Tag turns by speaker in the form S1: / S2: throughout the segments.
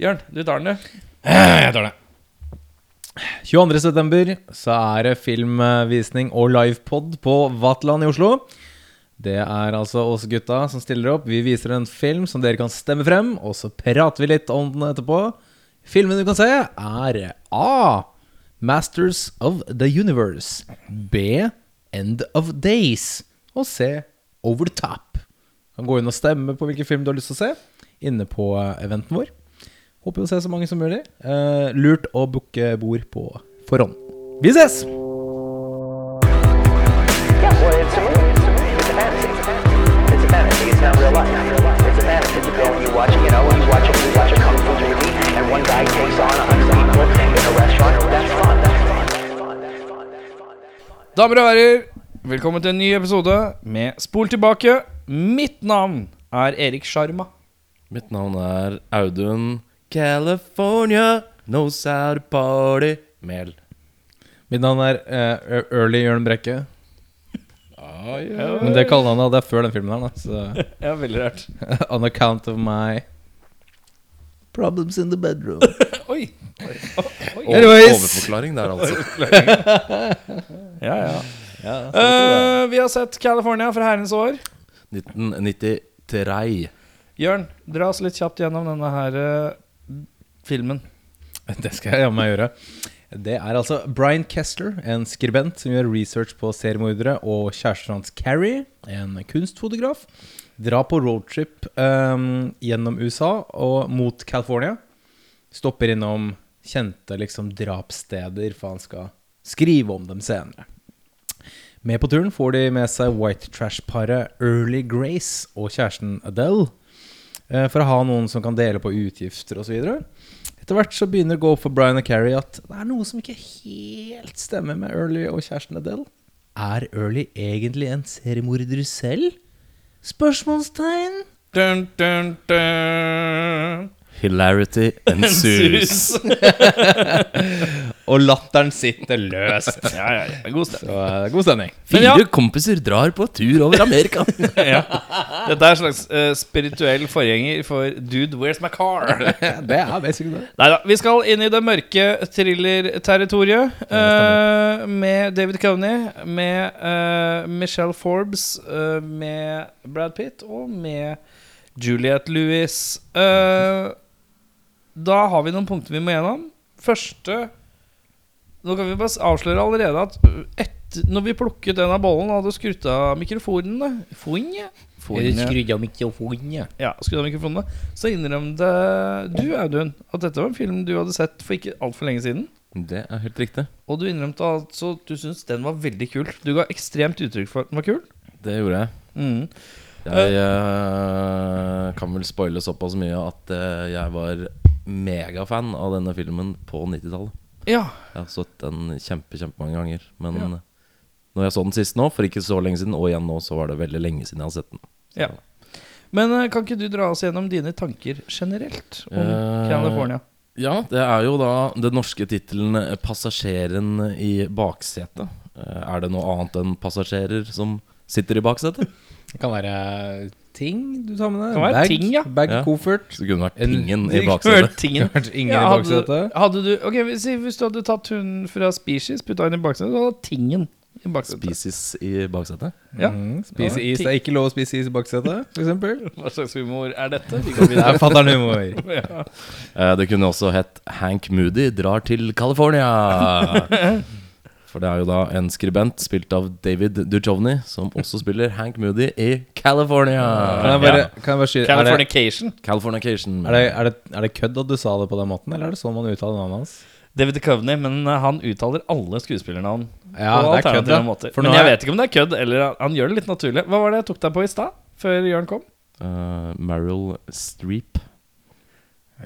S1: Jørn, du tar den, du.
S2: Jeg tar det. 22. september så er det filmvisning og livepod på Vatland i Oslo. Det er altså oss gutta som stiller opp. Vi viser en film som dere kan stemme frem, og så prater vi litt om den etterpå. Filmen du kan se, er A. Masters of the Universe. B. End of Days. Og C. Over the Top. Du kan gå inn og stemme på hvilken film du har lyst til å se, inne på eh, eventen vår. Håper å se så mange som mulig. Eh, lurt å booke bord på forhånd. Vi ses!
S3: Yeah, well, it's a movie. It's a movie. It's a fantasy. It's a fantasy. It's not real life. It's a fantasy. You go and you watch, you know, you watch you watch a kung fu movie, and one guy takes on a hundred people in a restaurant. That's fun. That's fun. That's fun. That's fun. That's fun. That's fun.
S1: Damer og herrer, velkommen til en ny episode med Spol tilbake. Mitt navn er Erik Sjarma.
S4: Mitt navn er Audun California knows how to party Mel.
S2: Mitt navn er eh, Early Jørn Brekke.
S4: Ah, ja.
S2: Men det kallenavnet hadde jeg før den filmen her. da Så
S1: Ja, veldig rart.
S2: On account of my problems in the bedroom.
S1: Oi. Oi. Oi.
S4: Oi.
S2: Anyways.
S4: overforklaring der, altså.
S1: Ja, ja. Eh, vi har sett California fra herrens år.
S4: 1993.
S1: Jørn, dra oss litt kjapt gjennom denne her eh, filmen.
S2: Det skal jeg jammen gjøre. Det er altså Brian Kessler, en skribent som gjør research på seriemordere, og kjæresten hans Carrie, en kunstfotograf, drar på roadtrip um, gjennom USA og mot California. Stopper innom kjente liksom drapssteder, for han skal skrive om dem senere. Med på turen får de med seg white trash-paret Early Grace og kjæresten Adele. eh, For å ha noen som kan dele på utgifter osv. Etter hvert så begynner det å gå opp for Brian og Carrie at det er noe som ikke helt stemmer med Early og kjæresten Adele. Er Early egentlig en seriemorder selv? Spørsmålstegn.
S1: Dun, dun, dun.
S4: Hilarity ensues.
S2: Og latteren sitter løst.
S1: Ja, ja, ja. God stemning.
S2: Så eh, god stemning.
S1: Fire ja.
S4: Kompiser drar på tur over Amerika.
S1: ja. Dette er en slags uh, spirituell forgjenger for Dude, where's my car?
S2: Det er basically det.
S1: Neida, vi skal inn i det mørke thriller-territoriet uh, med David Coney, med uh, Michelle Forbes, eh, med Brad Pitt og med Juliette Lewis. Eh, da har vi noen punkter vi må gjennom. Første Nå kan vi bare avsløre allerede at etter, når vi plukket den av bollen hadde skrudd av mikrofonene Fonje?
S2: Skrudd av mikrofonene. ja.
S1: Skrudd av mikrofonene. Så innrømte du, Audun, at dette var en film du hadde sett for ikke altfor lenge siden.
S4: Det er helt riktig.
S1: Og du innrømte altså at du syntes den var veldig kul. Du ga ekstremt uttrykk for at den var kul.
S4: Det gjorde jeg.
S1: Mm.
S4: Jeg uh, kan vel spoile såpass mye at eh, jeg var megafan av denne filmen på 90-tallet.
S1: Ja.
S4: Jeg har sett den kjempe, kjempemange ganger. Men når jeg så den sist nå, for ikke så lenge siden, og igjen nå, så var det veldig lenge siden jeg har sett den. Så,
S1: ja. Men eh, kan ikke du dra oss gjennom dine tanker generelt om
S4: Eh,
S1: California?
S4: Ja, det er jo da den norske tittelen 'Passasjeren i baksetet'. Eh, Er det noe annet enn passasjerer som sitter i baksetet?
S2: Det kan være ting du tar med deg.
S1: Kan være
S2: bag,
S1: ting, ja.
S2: Bag,
S4: Ja.
S2: koffert.
S4: Så det kunne vært tingen i baksetet.
S1: Ja, hadde, hadde du Ok, hvis, Hvis du hadde tatt hunden fra Species, putta henne i baksetet, så hadde tingen i baksetet.
S4: Species i baksetet?
S1: Ja.
S2: Mm, spise
S1: Ja,
S2: is. Det er ikke lov å spise is i baksetet, f.eks.
S1: Hva slags humor er dette?
S2: Det er fatter'n humor.
S1: Ja.
S4: Eh, Det kunne også hett 'Hank Moody drar til California'. For det er jo da en skribent spilt av David Duchovny som også spiller Hank Moody i California.
S2: Kan jeg bare, kan jeg bare skyte er det,
S1: Californication.
S4: Californication.
S2: er, det, er, det, er det kødd at du sa det på den måten, eller er det sånn man uttaler navnet hans?
S1: David Duchovny, men uh, han uttaler alle skuespillernavn
S2: Ja, det er kødd,
S1: måter.
S2: For
S1: Men jeg
S2: er-
S1: vet ikke om det er kødd, eller han- han gjør det litt naturlig. Hva var det jeg tok deg på i stad, før Jørn kom?
S4: Uh, Meryl Streep.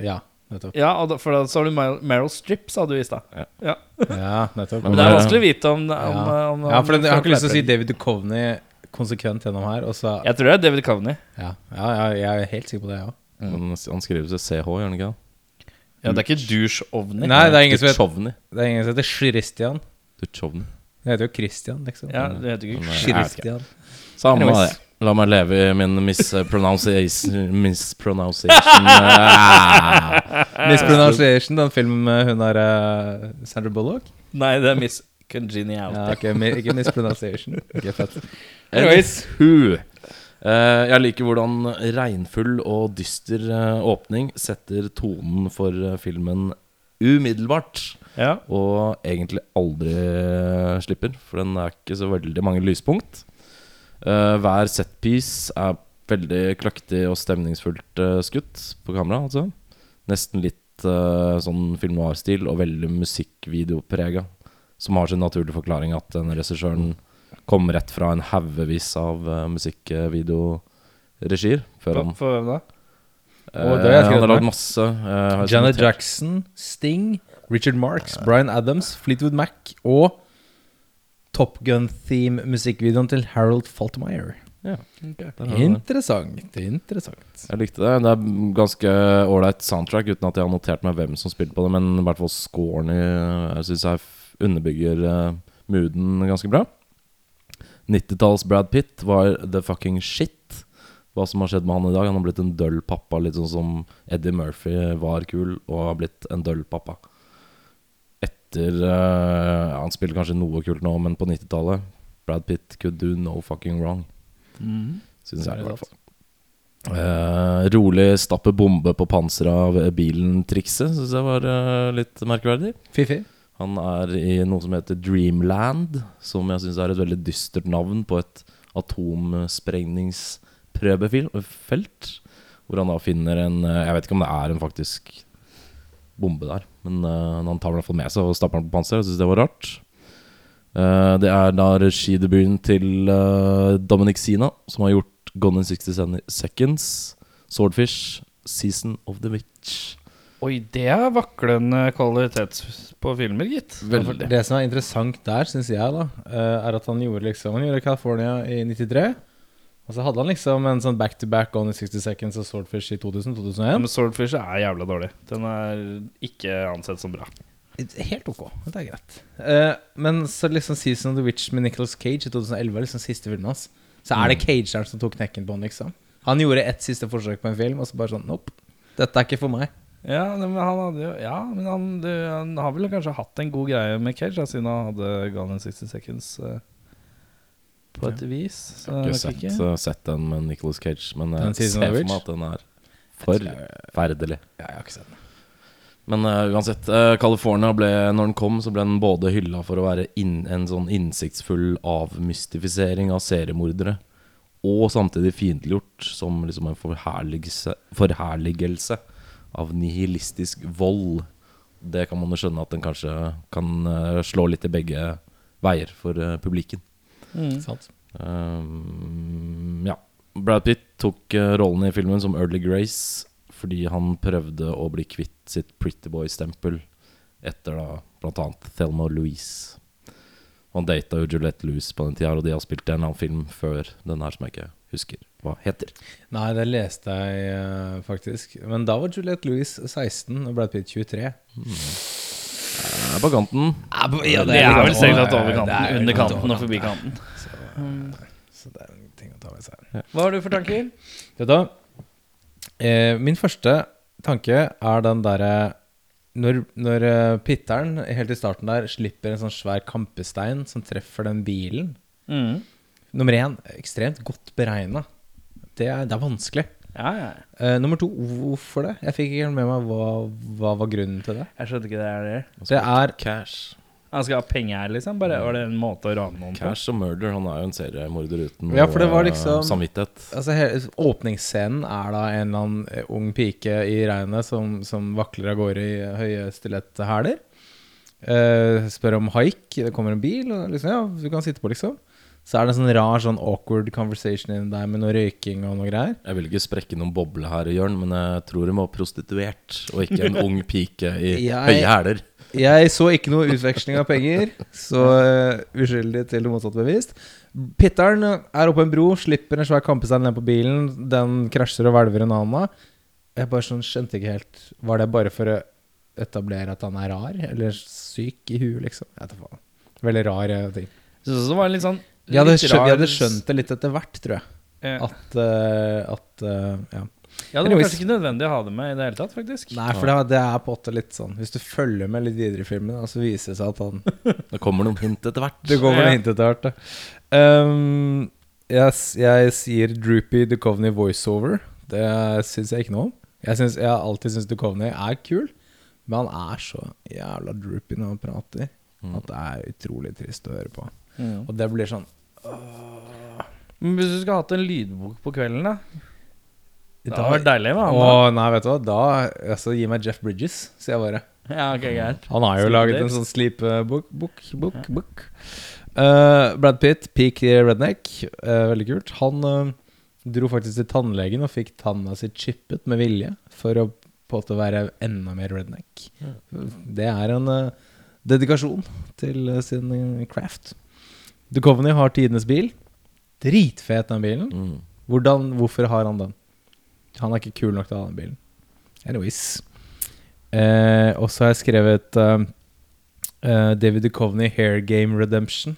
S2: Ja, nettopp.
S1: Ja, og da, for da sa du Meryl, Meryl Streep, sa du i stad.
S4: Ja.
S1: Ja.
S2: Ja, nettopp.
S1: Men det er vanskelig å vite om, om,
S2: ja.
S1: om, om
S2: ja, for det, jeg har ikke lyst til å si David Duchovny konsekvent gjennom her, og så
S1: Jeg tror det er David Duchovny.
S2: ja, ja, ja, jeg er helt sikker på det, jeg òg.
S4: Mm. han skriver seg CH, gjør han ikke det?
S1: Ja, det er ikke douche-ovni.
S2: Nei, det er ingen som heter, det er ingen som heter Christian.
S4: Duchovny.
S2: Det heter jo Christian, liksom.
S1: Ja, det heter ikke.
S2: Christian.
S4: Samme det. La meg leve i min mispronunciation Mispronunciation Ah.
S2: Mispronunciation, den filmen med hun der uh, Sandra Bullock?
S1: Nei, det er Miss Congeniality.
S2: Ja, okay, mi- ikke mispronunciation. Okay, fett.
S4: Anyways, who? Uh, jeg liker hvordan regnfull og dyster uh, åpning setter tonen for uh, filmen umiddelbart.
S1: Ja.
S4: Og egentlig aldri eh, slipper, for den er ikke så veldig mange lyspunkt. Eh, hver setpiece er veldig kløktig og stemningsfullt uh, skutt på kamera. Altså. Nesten litt uh, sånn film noir-stil og veldig musikkvideoprega. Som har sin naturlige forklaring at den regissøren kom rett fra en haugevis av uh, musikkvideoregier. Før han
S1: For hvem da?
S4: eh,
S2: det har jeg
S4: Han
S2: skrevet
S4: har lagd masse.
S2: Janet. Jackson, Sting, Richard Marks, Bryan Adams, Fleetwood Mac og Top Gun-theme-musikkvideoen til Harold Faltmeyer.
S4: Ja, det.
S2: Interessant. Interessant.
S4: Jeg likte det. Det er ganske ålreit soundtrack, uten at jeg har notert meg hvem som spilte på det. Men i hvert fall scoren i Jeg syns jeg underbygger uh, mooden ganske bra. 90-talls Brad Pitt var the fucking shit. Hva som har skjedd med han i dag. Han har blitt en døll pappa, litt sånn som Eddie Murphy var kul og har blitt en døll pappa. Etter uh, Han spiller kanskje noe kult nå, men på 90-tallet Brad Pitt could do no fucking wrong. Syns jeg, i hvert fall. Uh, rolig stappe bombe på panseret av bilen-trikset syns jeg var uh, litt merkverdig.
S2: Fifi.
S4: Han er i noe som heter Dreamland, som jeg syns er et veldig dystert navn på et atomsprengningsprøvefelt. Hvor han da finner en eh, Jeg vet ikke om det er en faktisk bombe der, men eh, han tar den i hvert fall med seg og stapper den på panseret. Jeg syns det var rart. Eh, det er da regidebuten til eh, Dominic Sina, som har gjort Gone in 60 Seconds, Swordfish, Season of the Witch.
S1: Oi, det er vaklende kvalitet på filmer, gitt.
S4: Veldig.
S2: Det som er interessant der, syns jeg, da, er at han gjorde liksom Han gjorde California i 93. Og så hadde han liksom en sånn back-to-back Gone in 60 Seconds og Swordfish i 2000-2001.
S1: men Swordfish er jævla dårlig. Den er ikke ansett som bra.
S2: Helt ok, det er greit. Uh, men så liksom Season of the Witch med Nicholas Cage i 2011 er liksom siste filmen hans. Så er det Cageren som tok knekken på han, liksom. Han gjorde ett siste forsøk på en film, og så bare sånn Nope. Dette er ikke for meg.
S1: Ja, men han hadde jo Ja, men han, det, han har vel kanskje hatt en god greie med Cage, da, siden han hadde Gone in 60 Seconds eh, på et vis. Så
S4: Jeg har ikke sett, ikke. sett den med Nicholas Cage, men jeg ser for meg at den er forferdelig.
S2: Ja, jeg har ikke sett den.
S4: Men uh, uansett, uh, California ble, når den kom, så ble den både hylla for å være inn, en sånn innsiktsfull avmystifisering av seriemordere, og samtidig fiendtliggjort som liksom en forherligelse, forherligelse av nihilistisk vold. Det kan man jo skjønne at den kanskje kan uh, slå litt i begge veier for uh, publikken.
S2: Sant?
S4: Um, ja. Brad Pitt tok uh, rollen i filmen som Early Grace fordi han prøvde å bli kvitt sitt Pretty Boy-stempel etter da annet Thelma og Louise. Han data jo Juliette Lewis på den tida, og de har spilt en annen film før den her som jeg ikke husker hva heter.
S2: Nei, det leste jeg eh, faktisk. Men da var Juliette Lewis 16 og Brad Pitt 23.
S4: Det er på kanten.
S1: det er vel strengt tatt over kanten. Under kanten og forbi kanten.
S2: Så det er en ting å ta med seg.
S1: Hva har du for tanker?
S2: Vet du? Eh, min første tanke er den derre Når, når eh, Pitteren helt i starten der slipper en sånn svær kampestein som treffer den bilen
S1: Mm.
S2: Nummer én ekstremt godt beregna. Det, er- det er vanskelig.
S1: Ja, ja.
S2: Uh, nummer to hvorfor det? Jeg fikk ikke med meg hva, hva var grunnen til det.
S1: Jeg skjønte ikke det er det.
S2: Det er
S4: Cash.
S1: Han skal ha penger, liksom? Bare Var det en måte å rane noen på?
S4: Cash og murder. Han er jo en seriemorder uten
S2: Ja, for det var liksom-
S4: uh, samvittighet.
S2: Altså, hele, Åpningsscenen er da en eller annen eh, ung pike i regnet som, som vakler av gårde i høye stiletthæler. Uh, spør om haik. Det kommer en bil, og liksom, ja, du kan sitte på, liksom. Så er det en sånn rar, sånn awkward conversation inni deg med noe røyking og noe greier.
S4: Jeg vil ikke sprekke noen boble her, Jørn, men jeg tror hun var prostituert, og ikke en ung pike i
S2: Jeg-
S4: høye hæler.
S2: Jeg så ikke noe utveksling av penger, så uh, uskyldig til det motsatte bevist. Pitteren er oppe på en bro, slipper en svær kampestein ned på bilen. Den krasjer og hvelver en annen. Jeg bare sånn skjønte ikke helt Var det bare for å etablere at han er rar? Eller syk i huet, liksom? Jeg vet da faen. Veldig rar eh, ting.
S1: Jeg synes det var litt sånn
S2: Vi hadde, skjønt, vi hadde skjønt det litt etter hvert, tror jeg.
S1: Ja.
S2: At, uh, at uh, Ja.
S1: Ja, Det var kanskje ikke nødvendig å ha det med i det hele tatt, faktisk.
S2: Nei, for det, det er på åtte litt sånn Hvis du følger med litt videre i filmen, og så viser det seg at han
S4: Det kommer noen hint etter hvert.
S2: Det kommer
S1: noen
S2: hint etter hvert. Um, jeg, jeg sier Droopy Duchovny voiceover. Det syns jeg ikke noe om. Jeg, synes, jeg har alltid syntes Duchovny er kul, men han er så jævla droopy når han prater
S4: Mm.
S2: at det er utrolig trist å høre på.
S1: Mm.
S2: Og det blir sånn
S1: Men hvis du skulle hatt en lydbok på kvelden, da? Det
S2: Da-
S1: hadde vært deilig han.
S2: Å, nei, vet du hva. Da altså, Gi meg Jeff Bridges, sier jeg bare.
S1: Ja, ok, greit.
S2: Han har jo
S1: Sleep
S2: laget en sånn slipebok. Bok, bok, ja. bok. Uh, Brad Pitt, peak redneck. Uh, veldig kult. Han uh, dro faktisk til tannlegen og fikk tanna si chippet med vilje for å på en måte være enda mer redneck. Det er en dedikasjon til sin craft. Duchovny har tidenes bil. Dritfet den bilen.
S4: Mm.
S2: Hvordan, hvorfor har han den? Han er ikke kul nok til å ha den bilen. Anyways. Eh, og så har jeg skrevet eh, eh, David Duchovny Hair Game Redemption.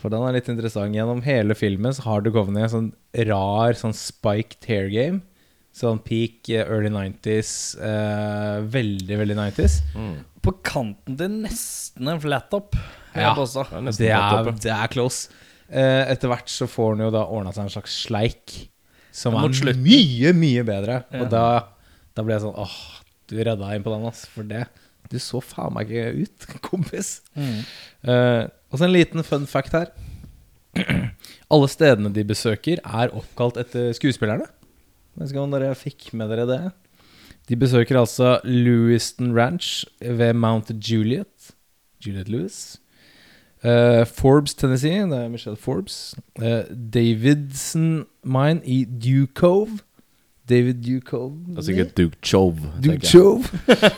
S2: For den er litt interessant. Gjennom hele filmen så har Duchovny en sånn rar sånn spiked hair game. Sånn peak eh, early 90s. Eh, veldig, veldig 90s.
S4: Mm.
S1: På kanten til nesten en flat top. vil
S2: Ja.
S4: Det
S2: Det er, det er close. Eh, etter hvert så får han jo da ordna seg en slags sleik som er
S1: mot slutten.
S2: mye, mye bedre.
S1: Ja.
S2: Og da, da ble jeg sånn Åh, du redda inn på den, ass. For det Du så faen meg ikke ut, kompis.
S1: Mm.
S2: Eh, og så en liten fun fact her. Alle stedene de besøker, er oppkalt etter skuespillerne. Vet ikke om dere fikk med dere det. De besøker altså Lewiston Ranch ved Mount Juliet. Juliet Lewis. Eh, Forbes, Tennessee. Det er Michelle Forbes. Uh, Davidson Mine i Duke Cove. David Duke Cove.
S4: Det er sikkert Duke Chove.
S2: Duke. Chove.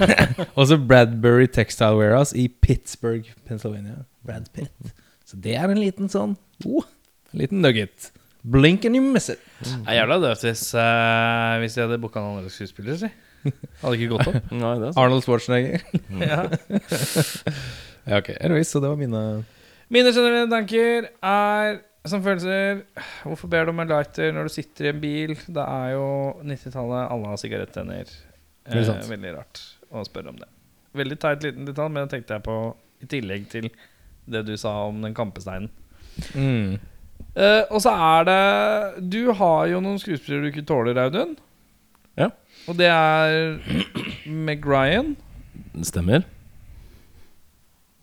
S2: Og så Bradbury Textile Warehouse i Pittsburgh, Pennsylvania. Brad Pitt. Så det er en liten sånn oh, En liten nugget. Blink and you miss it.
S1: Jeg er jævla døvt hvis, uh, hvis jeg hadde booka noen andre skuespillere, si. Hadde ikke gått opp.
S4: Nei, er.
S2: Arnold Schwarzenegger.
S1: ja.
S2: ja, ok. Anyways, så det var mine
S1: Mine generelle tanker er som følelser Hvorfor ber du om en lighter når du sitter i en bil? Det er jo 90-tallet, alle har sigarettenner. Eh, veldig rart å spørre om det. Veldig teit liten detalj, men det tenkte jeg på i tillegg til det du sa om den kampesteinen.
S2: mm.
S1: Eh, og så er det Du har jo noen skuespillere du ikke tåler, Audun.
S4: Ja.
S1: Og det er Meg Ryan.
S4: Det stemmer.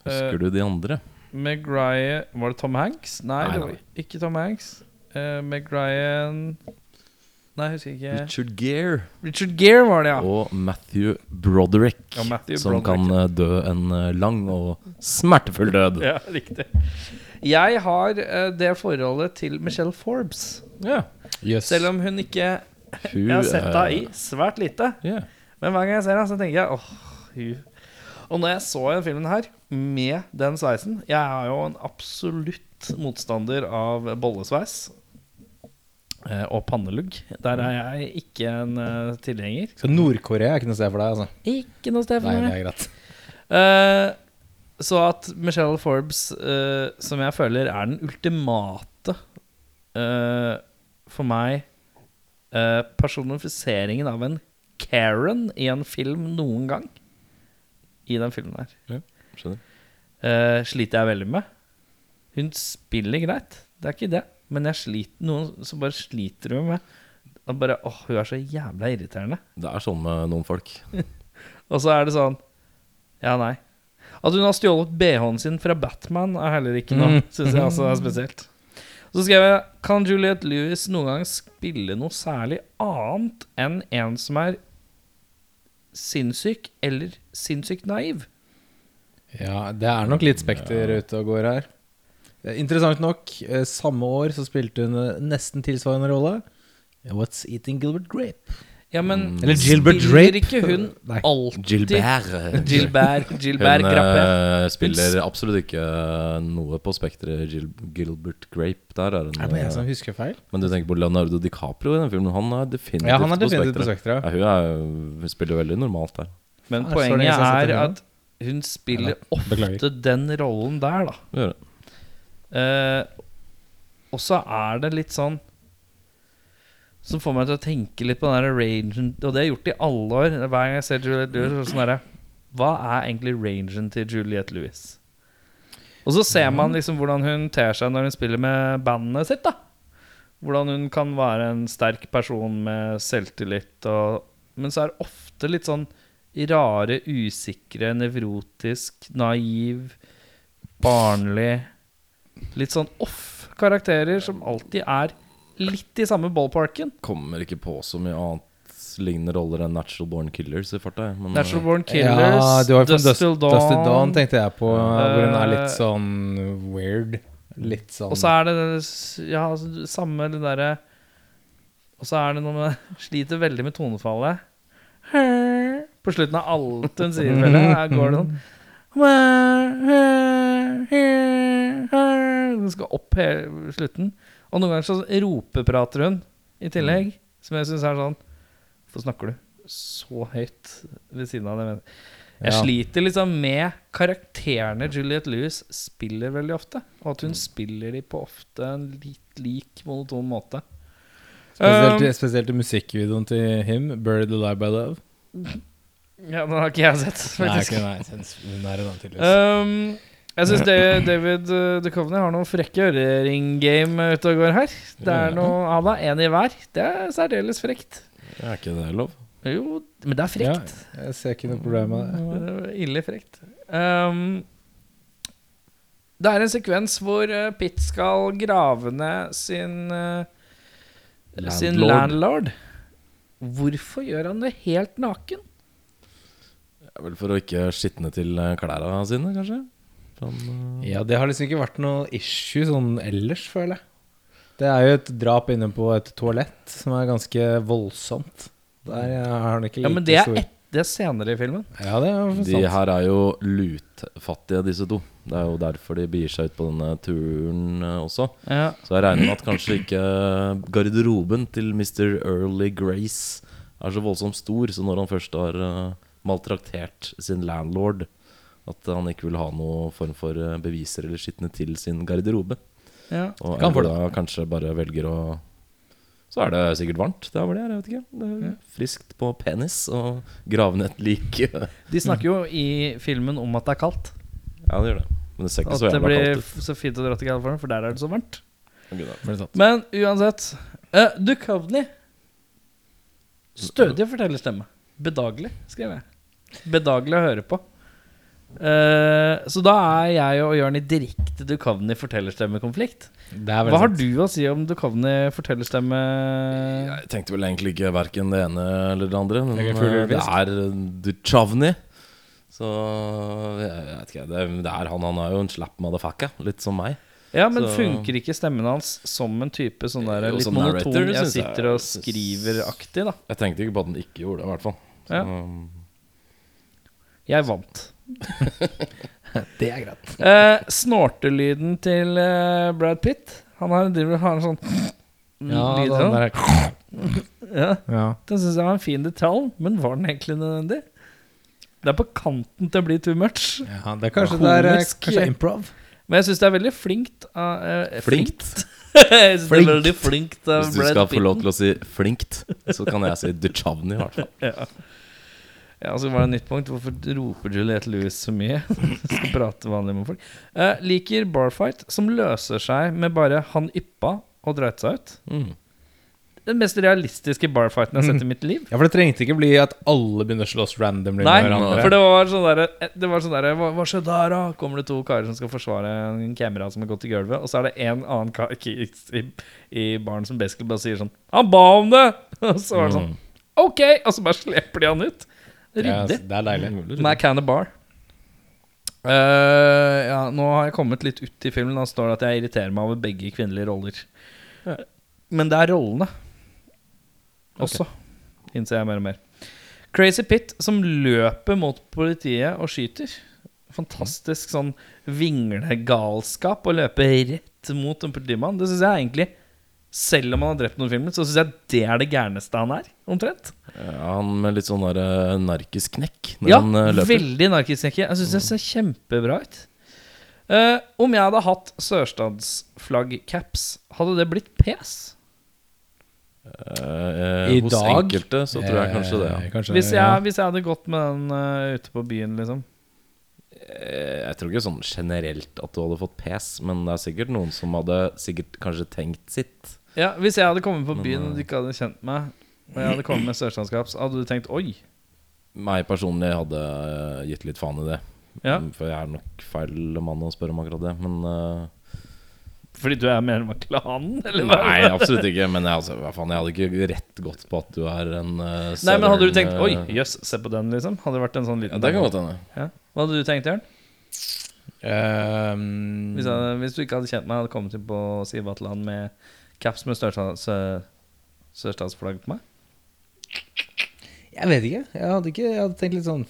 S4: Husker du de andre?
S1: Ryan Var det Tom Hanks? Nei,
S4: Nei,
S1: det
S4: nei.
S1: var ikke Tom Hanks. Uh, Ryan Nei, jeg husker ikke.
S4: Richard Gere
S1: Richard Gere var det, ja.
S4: og Matthew Broderick.
S1: Ja, Matthew
S4: som
S1: Broderick.
S4: kan eh, dø en eh, lang og smertefull død.
S1: Ja, riktig. Jeg har uh, det forholdet til Michelle Forbes.
S4: Ja.
S2: Yes.
S1: Selv om hun ikke
S4: Hun,
S1: Jeg har sett henne i svært lite.
S4: Yeah.
S1: Men hver gang jeg ser henne, så tenker jeg åh, hun Og når jeg så den filmen her med den sveisen Jeg er jo en absolutt motstander av bollesveis. eh, Og pannelugg. Der er jeg ikke en uh, tilhenger.
S2: Så Nord-Korea er ikke noe sted for deg, altså?
S1: Ikke noe sted
S2: Nei,
S1: for
S2: det
S1: meg.
S2: er greit.
S1: Eh, så at Michelle Forbes, uh, som jeg føler er den ultimate For meg personifiseringen av en Karen i en film noen gang. I den filmen her.
S4: Skjønner.
S1: Eh, sliter jeg veldig med. Hun spiller greit, det er ikke det. Men jeg sliter noen som bare sliter med at bare, åh, Hun er så jævla irriterende.
S4: Det er sånn med noen folk.
S1: Og så er det sånn Ja, nei. At hun har stjålet BH-en sin fra Batman, er heller ikke noe.
S2: Mm.
S1: Syns jeg også er spesielt. Så skrev jeg Kan Juliette Lewis noen gang spille noe særlig annet enn en som er sinnssyk eller sinnssykt naiv?
S2: Ja, det er nok litt Spekter ute og går her. Eh, Interessant nok, eh, samme år så spilte hun eh, nesten tilsvarende rolle. What's Eating Gilbert Grape?
S1: Ja, men
S2: Eller Gilbert
S1: spiller
S2: Drape.
S1: ikke hun
S2: Nei.
S1: alltid
S4: Gilbert.
S1: Gilbert, Gilbert
S4: Hun
S1: Grappe.
S4: eh, spiller absolutt ikke noe på spekteret Gil Gilbert Grape. Der er hun.
S2: Er det bare jeg
S4: eh,
S2: som husker feil?
S4: Men du tenker på Leonardo DiCaprio i den filmen. Han er definitivt,
S2: Ja, han er definitivt
S4: på
S2: på
S4: spekteret. Ja, hun, er, hun spiller veldig normalt der.
S1: Men
S2: er det så
S1: poenget
S2: siden jeg har sett
S1: er at hun spiller
S2: Ja, beklager.
S1: ofte den rollen der, da.
S4: Hun gjør det.
S1: Eh, og så er det litt sånn som får meg til å tenke litt på den der rangen Og det har jeg gjort i alle år. Hver gang jeg ser Juliette Lewis, sånn der, Hva er egentlig rangen til Juliette Lewis? Og så ser man liksom hvordan hun ter seg når hun spiller med bandet sitt. da Hvordan hun kan være en sterk person med selvtillit. Og, men så er det ofte litt sånn rare, usikre, nevrotisk, naiv, barnlig Litt sånn off-karakterer som alltid er litt i samme ballparken.
S4: Kommer ikke på så mye annet lignende roller enn Natural Born Killers i farta. Men,
S1: Natural
S4: eh,
S1: Born Killers,
S2: ja, det var fra
S1: Dust
S2: Dust,
S1: Till Dawn.
S2: Dust Dawn tenkte jeg på, hvor hun er litt sånn weird. Litt sånn
S1: Og så er det Ja, altså, samme det derre Og så er det noe med Sliter veldig med tonefallet. På slutten av alt hun sier, føler jeg, her går det sånn Den skal opp hele slutten. Og noen ganger så ropeprater hun i tillegg, som jeg syns er sånn Hvorfor snakker du så høyt ved siden av det? Jeg
S2: Ja.
S1: sliter liksom med karakterene Juliette Lewis spiller veldig ofte. Og at hun spiller de på ofte en litt lik, monoton måte.
S2: Spesielt,
S1: Um,
S2: spesielt i musikkvideoen til him, 'Buried Alive by Love'.
S1: ja, den har ikke jeg sett, faktisk.
S2: Nei, ikke, nei, hun er en annen, tydeligvis.
S1: Um, jeg syns David uh, Duchovny har noen frekke øreringgame ute og går her. Det er noe av det, én i hver. Det er særdeles frekt.
S4: Er ikke det lov?
S1: Jo, men det er
S2: Ja,
S1: frekt.
S2: jeg ser ikke noe problem med det.
S1: Ille frekt. Um, det er en sekvens hvor uh, Pitt skal grave ned sin landlord. Sin
S4: Landlord.
S1: Hvorfor gjør han det helt naken?
S4: Er vel for å ikke skitne til eh, klærne sine, kanskje? Han, eh,
S2: Ja, det har liksom ikke vært noe issue sånn ellers, føler jeg. Det er jo et drap inne på et toalett som er ganske voldsomt. Der har han ikke like
S1: Ja, men det er,
S2: stor
S1: et, det er senere i filmen.
S2: Ja, det er sant.
S4: De her er jo lutfattige, disse to. Det er jo derfor de begir seg ut på denne turen eh, også.
S1: Ja.
S4: Så jeg regner med at kanskje ikke garderoben til Mr. Early Grace er så voldsomt stor, så når han først har eh, maltraktert sin landlord, at han ikke vil ha noen form for eh, beviser eller skitne til sin garderobe.
S1: Ja.
S4: Og
S2: Kan
S4: da kanskje bare velger å Så er det sikkert varmt der hvor det er, jeg vet ikke. Det er friskt på penis og grave ned et lik.
S1: De snakker jo i filmen om at det er kaldt.
S4: Ja, det gjør det. Men det ser ikke
S1: At
S4: så
S1: det
S4: jævla
S1: blir
S4: kaldt ut.
S1: f- så fint å dra til California, for der er det så varmt.
S2: Men
S1: uansett uh, Duchovny. Stødig fortellerstemme. Bedagelig, skrev jeg. Bedagelig å høre på. Eh, så da er jeg og Jørn i direkte Dukovny fortellerstemmekonflikt. Hva
S2: sant.
S1: Har du å si om Dukovny fortellerstemme?
S4: Jeg tenkte vel egentlig ikke verken det ene eller det andre. Men
S2: er
S4: eh, det er Duchovny. Så jeg, jeg vet ikke, det, det er han. Han er jo en slapp motherfucker, litt som meg.
S1: Ja, men
S4: Så-
S1: funker ikke stemmen hans som en type sånn der litt
S4: som
S1: monoton
S4: narrator,
S1: jeg sitter og skriver-aktig, da?
S4: Jeg tenkte ikke på at han ikke gjorde det, i hvert fall. Så,
S1: Ja. Jeg vant.
S2: Det er greit.
S1: Eh, snortelyden til eh, Brad Pitt Han har, driver, har en sånn
S2: Ja,
S1: lyd
S2: den
S1: sånn.
S2: der,
S1: Ja,
S2: ja.
S1: Den syns jeg var en fin detalj, men var den egentlig nødvendig? Det er på kanten til å bli too much.
S2: ja, det er kanskje det er eh, kanskje improv.
S1: Men jeg syns det er veldig flinkt. av, eh,
S4: Flinkt.
S1: jeg synes det er
S2: Flinkt.
S1: veldig flinkt av
S4: Hvis du
S1: Brad
S4: skal få lov til å si 'flinkt', så kan jeg si Duchovny, i hvert fall.
S1: Ja. Ja, så var det et nytt punkt. Hvorfor roper Juliette Lewis så mye? Skal prate vanlig med folk. Uh, liker barfight som løser seg med bare han yppa og dreit seg ut.
S4: Mm.
S1: Den mest realistiske barfighten jeg har sett i mitt liv.
S2: Ja, for det trengte ikke bli at alle begynner å slåss randomly
S1: Nei,
S2: med hverandre.
S1: for det var sånn derre der, var sånn hva, hva skjer der, da? Kommer det to karer som skal forsvare en kamera som har gått i gulvet, og så er det en annen kar i, i baren som basically bare sier sånn 'Han ba om det!' Og så var det sånn OK! Og så bare slipper de han ut.
S2: Ja,
S1: Ryddig.
S2: det er deilig.
S4: Mm.
S1: Mac of Bar. Uh, ja, nå har jeg kommet litt ut i filmen. Da står det at jeg irriterer meg over begge kvinnelige roller. Men det er rollene også, innser jeg mer og mer. Crazy Pit som løper mot politiet og skyter. Fantastisk sånn vinglegalskap å løpe rett mot en politimann. Det syns jeg egentlig selv om han har drept noen i filmen, så syns jeg det er det gærneste han er. Omtrent.
S4: Ja, han med litt sånn der eh, narkisk knekk når
S1: Ja,
S4: han løper.
S1: Ja, veldig narkisknekke. Jeg syns det ser kjempebra ut. Uh, om jeg hadde hatt sørstatsflaggcaps, hadde det blitt pes?
S4: Eh,
S2: I
S4: hos
S2: dag?
S4: enkelte så tror jeg kanskje det.
S2: Eh,
S4: Ja.
S2: kanskje,
S1: Hvis jeg,
S2: ja.
S1: hvis jeg hadde gått med den uh, ute på byen, liksom.
S4: Uh, Jeg tror ikke sånn generelt at du hadde fått pes, men det er sikkert noen som hadde sikkert kanskje tenkt sitt.
S1: Ja, Hvis jeg hadde kommet på byen
S4: eh,
S1: og du ikke hadde kjent meg, og jeg hadde kommet med sørlandskap, så hadde du tenkt oi.
S4: Meg personlig hadde eh, gitt litt faen i det.
S1: Ja,
S4: Mm, For jeg er nok feil mann å spørre om akkurat det. Men eh,
S1: Fordi du er medlem av klanen, eller hva?
S4: Nei, absolutt ikke. Men jeg, altså, hva faen, jeg hadde ikke rett gått på at du er en uh,
S1: Nei, men hadde du tenkt oi, jøss, se på den, liksom? Hadde det vært en sånn
S4: Ja,
S1: liten
S4: det kan godt hende.
S1: Ja. Hva hadde du tenkt, Jørn?
S2: Ehm,
S1: Hvis, jeg, hvis du ikke hadde kjent meg, hadde kommet inn på Sivatland med caps med sørstads- sørstatsflagg på meg?
S2: Jeg vet ikke. Jeg hadde, ikke, jeg hadde tenkt litt sånn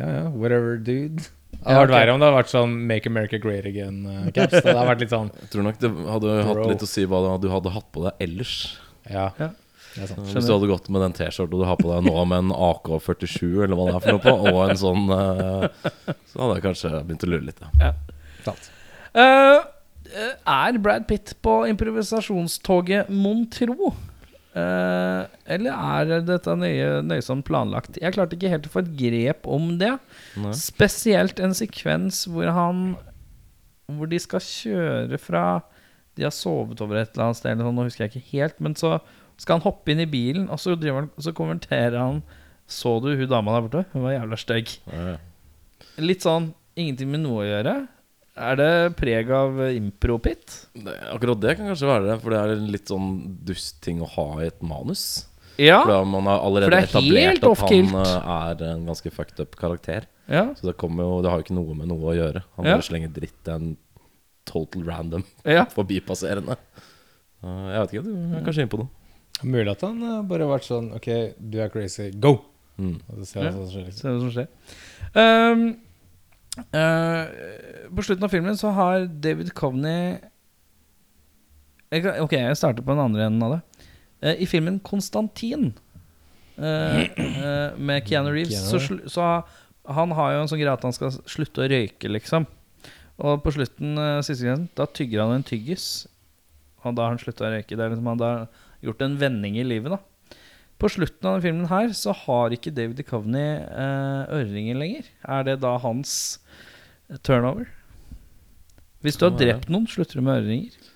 S2: Ja, ja, whatever, dude. Det hadde vært verre om det hadde vært sånn Make America Great Again-caps. det hadde vært litt sånn
S4: Jeg tror nok det hadde hatt litt å si hva du hadde hatt på deg ellers.
S2: Ja.
S1: Ja.
S2: Det.
S4: Hvis du hadde gått med den T-skjorta du har på deg nå med en AK-47 eller hva det er for noe på, og en sånn eh, Så hadde jeg kanskje begynt å lure litt. Ja.
S2: sant.
S1: Eh, eh, er Brad Pitt på improvisasjonstoget, mon tro? Eh, eller er dette nøye, nøysomt planlagt? Jeg klarte ikke helt å få et grep om det.
S4: Nei.
S1: Spesielt en sekvens hvor han Hvor de skal kjøre fra De har sovet over et eller annet sted, eller sånn, nå husker jeg ikke helt. Men så skal han hoppe inn i bilen, og så, driver han, så kommenterer han Så du hun dama der borte? Hun var jævla stygg. Litt sånn ingenting med noe å gjøre. Er det preg av impro-pit?
S4: Akkurat det kan kanskje være det, for det er en litt sånn dust ting å ha i et manus.
S1: Ja.
S4: For man har
S1: For
S4: allerede
S1: det er
S4: etablert
S1: helt
S4: at
S1: off-kilt.
S4: han eh, er en ganske fucked up karakter.
S1: ja.
S4: Så det, jo, det har jo ikke noe med noe å gjøre. Han
S1: Ja.
S4: bare slenger dritt til en total random
S1: ja.
S4: forbipasserende. Jeg vet ikke, du er kanskje inne på noe.
S2: Mulig at han eh, bare har vært sånn Ok, du er crazy, go!
S4: Mm.
S2: Og så ser
S1: Ja.
S2: hva som skjer. Liksom.
S1: Eh, på slutten av filmen så har David Coveney Ok, jeg starter på den andre enden av det. Uh, I filmen 'Konstantin' uh, med Keanu Reeves,
S2: Keanu.
S1: så, så han har jo en sånn greie at han skal slutte å røyke, liksom. Og på slutten, siste grensen, da tygger han en tyggis. Og da har han slutta å røyke. Det er liksom Han har gjort en vending i livet, da. På slutten av denne filmen her så har ikke David Duchovny eh, øreringer lenger. Er det da hans turnover? Hvis du har drept noen, slutter du med øreringer?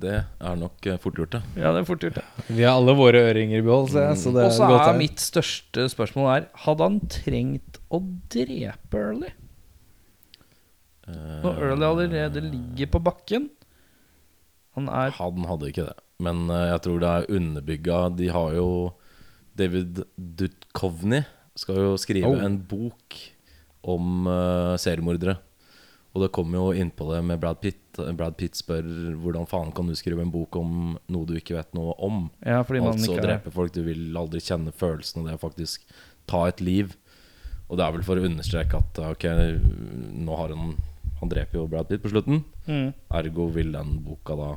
S4: Det er nok eh, fort gjort, det.
S1: Ja, det er fort gjort, ja.
S2: Vi har alle våre øreringer i behold, Og. Så det
S1: Og så
S2: godt
S1: er mitt største spørsmål er Hadde han trengt å drepe Early?
S4: Eh,
S1: Når Early allerede ligger på bakken? Han er
S4: Han hadde ikke det. Men eh, jeg tror det er underbygga De har jo David Dutkovny skal jo skrive
S2: Oh.
S4: en bok om uh, seriemordere. Og det kommer jo innpå det med Brad Pitt. Brad Pitt spør hvordan faen kan du skrive en bok om noe du ikke vet noe om.
S1: Ja,
S4: Altså
S1: ikke
S4: drepe folk. Du vil aldri kjenne følelsen av det å faktisk ta et liv. Og det er vel for å understreke at ok, nå har han Han dreper jo Brad Pitt på slutten.
S1: mm.
S4: Ergo vil den boka da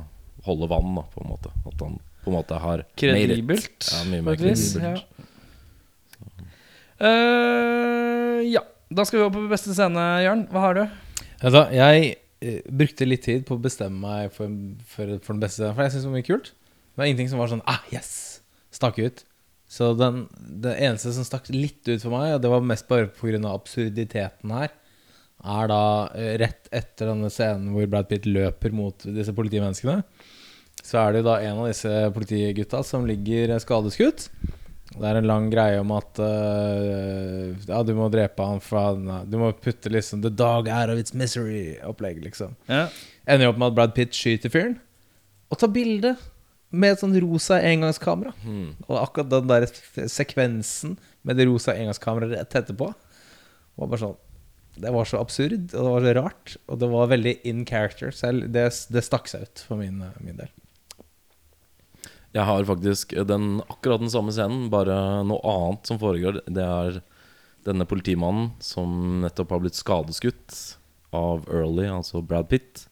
S4: holde vann, da, på en måte. At han på en måte har.
S1: Kredibelt.
S4: Ja, mye mer
S1: faktisk.
S4: kredibelt.
S1: Ja. Uh, ja. Da skal vi over på beste scene, Jørn. Hva har du?
S2: Altså, jeg eh, brukte litt tid på å bestemme meg for, for, for den beste scenen, for jeg syns det var mye kult. Det var ingenting som var sånn Ah, yes! Stakk ut. Så den, det eneste som stakk litt ut for meg, og det var mest bare pga. absurditeten her, er da eh, rett etter denne scenen hvor Brad Pitt løper mot disse politimenneskene. Så er det jo da en av disse politigutta som ligger skadeskutt. Det er en lang greie om at uh, Ja, du må drepe han fra Du må putte liksom 'the dog out of its misery'-opplegg, liksom.
S1: Ja.
S2: Ender jo opp med at Brad Pitt skyter fyren og tar bilde med et sånn rosa engangskamera.
S4: Hmm.
S2: Og akkurat den der sekvensen med det rosa engangskameraet rett etterpå var bare sånn Det var så absurd, og det var så rart, og det var veldig in character. Så det, det stakk seg ut for min, min del.
S4: Jeg har faktisk den, akkurat den samme scenen, bare noe annet som foregår. Det er denne politimannen som nettopp har blitt skadeskutt av Early, altså Brad Pitt.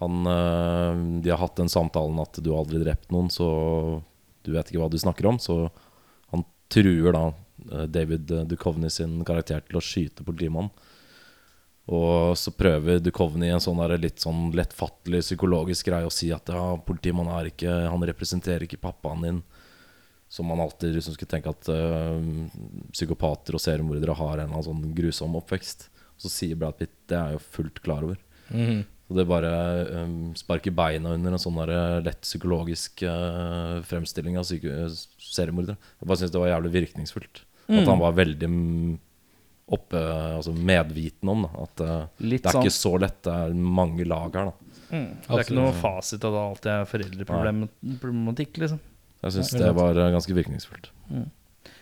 S4: Han, øh, de har hatt den samtalen at du aldri drept noen, så du vet ikke hva du snakker om. Så han truer da øh, David Duchovny sin karakter til å skyte politimannen. Og så prøver Dukovny en sånn der litt sånn lettfattelig psykologisk greie å si at ja, politimannen er ikke Han representerer ikke pappaen din. som man alltid liksom skulle tenke at eh, psykopater og seriemordere har en eller annen sånn grusom oppvekst. Og så sier Brad Pitt det er jo fullt klar over.
S2: Mhm.
S4: Og det bare um, sparker beina under en sånn der, eh, lett psykologisk eh, fremstilling av seriemordere. Jeg bare syns det var jævlig virkningsfullt. At han var veldig mm, oppe, altså medviten om da, at eh,
S1: Litt
S4: det er
S1: sånn
S4: ikke så lett. Det er mange lag her. da
S1: mm. Det er ikke noe fasit at det alltid er foreldreproblematikk, liksom.
S4: Jeg syns det var eh, ganske virkningsfullt.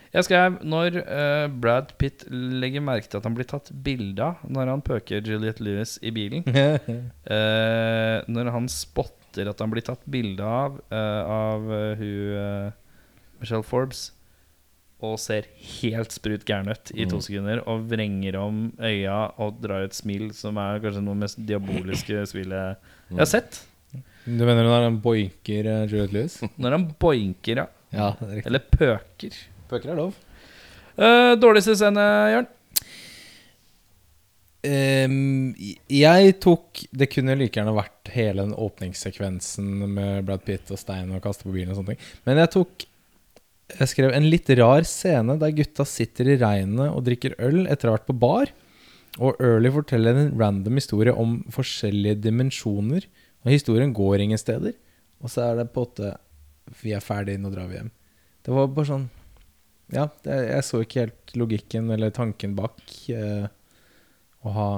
S1: Jeg skrev når uh, Brad Pitt legger merke til at han blir tatt bilde av når han pøker Juliette Lewis i bilen. uh, når han spotter at han blir tatt bilde av uh, av hun Michelle Forbes, og ser helt sprut gæren ut i to sekunder, og vrenger om øya og drar et smil som er kanskje noe mest diaboliske smilet jeg har sett.
S2: Du mener når han boinker uh, Juliette Lewis?
S1: Når han boinker, ja.
S2: Ja, er.
S1: Eller pøker.
S2: Pøker er lov.
S1: Uh, dårligste scene, Jørn?
S2: Um, jeg tok Det kunne like gjerne vært hele den åpningssekvensen med Brad Pitt og stein og kaste på bilen og sånne ting. Men jeg tok Jeg skrev en litt rar scene der gutta sitter i regnet og drikker øl etter å ha vært på bar. Og Early forteller en random historie om forskjellige dimensjoner. Og historien går ingen steder. Og så er det på åtte Vi er ferdige, nå drar vi hjem. Det var bare sånn Ja, det, jeg så ikke helt logikken eller tanken bak. Eh, å ha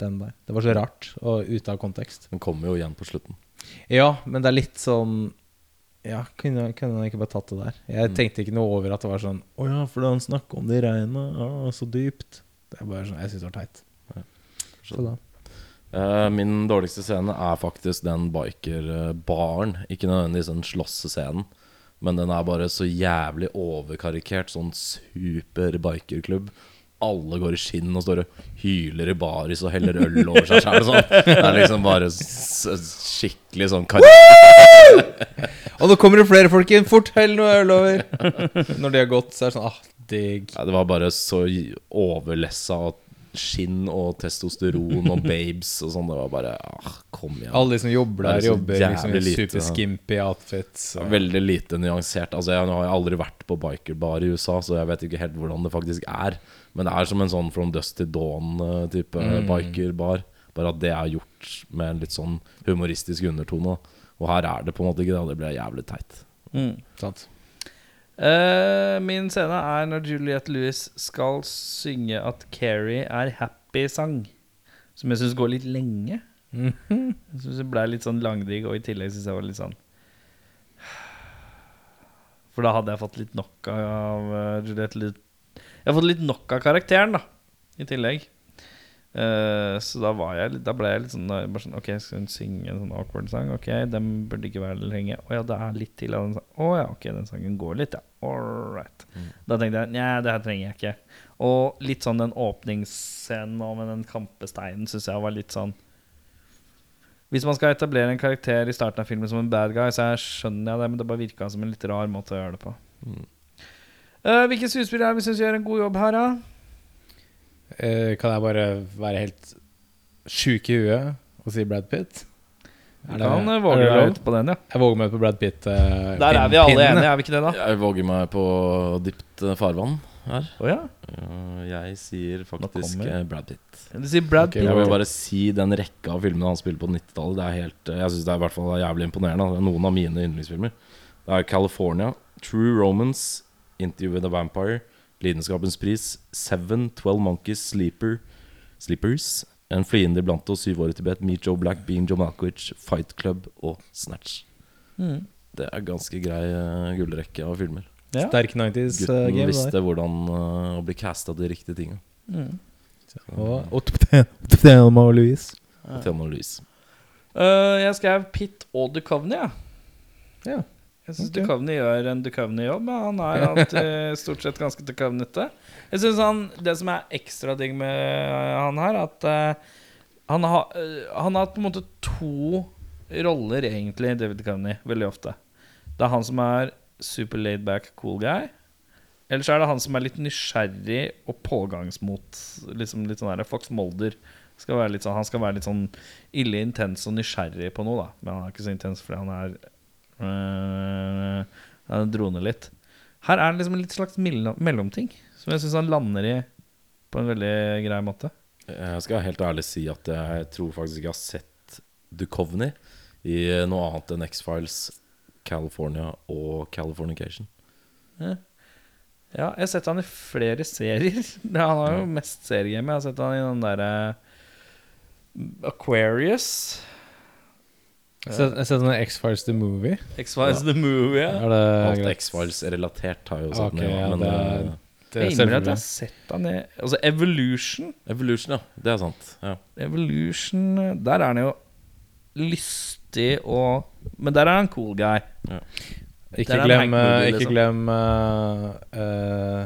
S2: den der. Det var så rart og ute av kontekst.
S4: Den kommer jo igjen på slutten.
S2: Ja, men det er litt sånn Ja, kunne, kunne han ikke bare tatt det der? Jeg
S4: Mm.
S2: tenkte ikke noe over at det var sånn Å ja, fordi han snakker om det i regnet. Å, så dypt. Det er bare sånn Jeg syns det var teit. Så da.
S4: Eh, min dårligste scene er faktisk den biker-baren. Ikke nødvendigvis den slåssescenen, men den er bare så jævlig overkarikert. Sånn super bikerklubb. Alle går i skinn og står og hyler i baris og heller øl over seg sjæl. Sånn. Det er liksom bare skikkelig sånn kar
S2: Og nå kommer det flere folk inn! Fort, hell noe øl over! Når de har gått, så er det sånn ah, digg.
S4: Ja, Det var bare så overlessa og skinn og testosteron og babes og sånn. Det var bare ah, Kom igjen.
S2: Alle de som jobber
S4: er
S2: der, jobber liksom i
S4: jævlig lite,
S2: super
S4: ja.
S2: skimpy outfits. og-
S4: Veldig lite nyansert. Altså Jeg har aldri vært på bikerbar i USA, så jeg vet ikke helt hvordan det faktisk er. Men det er som en sånn From Dust to Dawn-type
S2: Mm.
S4: bikerbar. Bare at det er gjort med en litt sånn humoristisk undertone. Og her er det på en måte ikke det, og det blir jævlig teit.
S2: Sant.
S1: Uh, min scene er når Juliette Lewis skal synge at Carrie er happy-sang. Som jeg syns går litt lenge.
S2: Mhm.
S1: Jeg synes det ble litt sånn langdrigg, og i tillegg syns jeg var litt sånn For da hadde jeg fått litt nok av uh, Juliette Lewis Jeg har fått litt nok av karakteren, da, i tillegg. Eh, så da var jeg Da ble jeg litt sånn, bare sånn Ok, skal hun synge en sånn awkward sang? Ok, den burde ikke være lenge. Å ja, det er litt til av den sangen. Å ja, ok, den sangen går litt, ja. All right. Da tenkte jeg nei, det her trenger jeg ikke. Og litt sånn den åpningsscenen nå med den kampesteinen syns jeg var litt sånn Hvis man skal etablere en karakter i starten av filmen som en bad guy, så skjønner jeg det, men det bare virka som en litt rar måte å gjøre det på. Eh, hvilke skuespillere er det vi syns gjør en god jobb her, da?
S2: Eh, kan jeg bare være helt sjuk i huet og si Brad Pitt?
S1: Du
S2: Er det-
S1: kan eh, våge deg ut på den, ja.
S2: Jeg våger meg ut på Brad Pitt. Uh,
S1: Der er vi alle
S2: pinnen.
S1: enige, er vi ikke det, da?
S4: Jeg våger meg på dypt eh, farvann her.
S1: Oh, ja?
S4: uh, Jeg sier faktisk eh, Brad Pitt.
S1: Du sier Brad
S2: okay,
S1: Pitt.
S4: Jeg vil bare si den rekka av filmene han spiller på 90-tallet. Det er helt Jeg synes det er i hvert fall jævlig imponerende. Det er noen av mine yndlingsfilmer. Det er California, True Romance, Interview with a Vampire, Lidenskapens pris, Seven, Twelve Monkeys, Sleeper, Sleepers, En fiende iblant oss, Syv år i Tibet, Meet Joe Black, Bean Joe Malkovich, Fight Club og Snatch.
S1: Mm.
S4: Det er ganske grei eh, gullrekke av filmer.
S1: Ja.
S2: Sterk 90s
S4: Gutten
S2: uh, Gutten
S4: visste
S2: der.
S4: hvordan uh, å bli casta til de riktige tinga.
S1: Mm.
S2: Og, og Thelma og Louise.
S4: Thelma Louise.
S1: Eh, jeg skrev Pitt og Duchovny, jeg.
S2: Ja.
S1: Jeg syns
S2: okay.
S1: Duchovny gjør en Duchovny-jobb. Han er alltid stort sett ganske Duchovnyte. Jeg synes han Det som er ekstra digg med han her, at uh, han, har, uh, han har på en måte to roller, egentlig, David Duchovny, veldig ofte. Det er han som er super laid back, cool guy. Eller så er det han som er litt nysgjerrig og pågangsmot. Liksom litt sånn der Fox Mulder. Skal sånn, han skal være litt sånn ille intens og nysgjerrig på noe, da. Men han er ikke så intens fordi han er øh, Han droner litt. Her er det liksom en litt slags mellomting, som jeg syns han lander i på en veldig grei måte.
S4: Jeg skal helt ærlig si at jeg tror faktisk ikke jeg har sett Duchovny i noe annet enn X-Files, California og Californication.
S1: Ja, jeg har sett han i flere serier. Han har jo mest seriegame. Jeg har sett han i den derre Aquarius.
S2: Jeg har sett sånn X-Files The Movie.
S1: X-Files The Movie. Ja.
S2: Er det
S4: Alt
S2: greit?
S4: X-Files-relatert har jeg jo sett okay,
S2: ja,
S4: men
S2: det
S4: eh,
S2: Det er
S1: Jeg at jeg har sett han i Altså Evolution.
S4: Evolution, ja. Det er sant. Ja.
S1: Evolution Der er han jo lystig og Men der er han cool guy.
S2: Ikke
S1: er
S2: glem, eh, ikke
S1: liksom.
S2: glem uh, uh,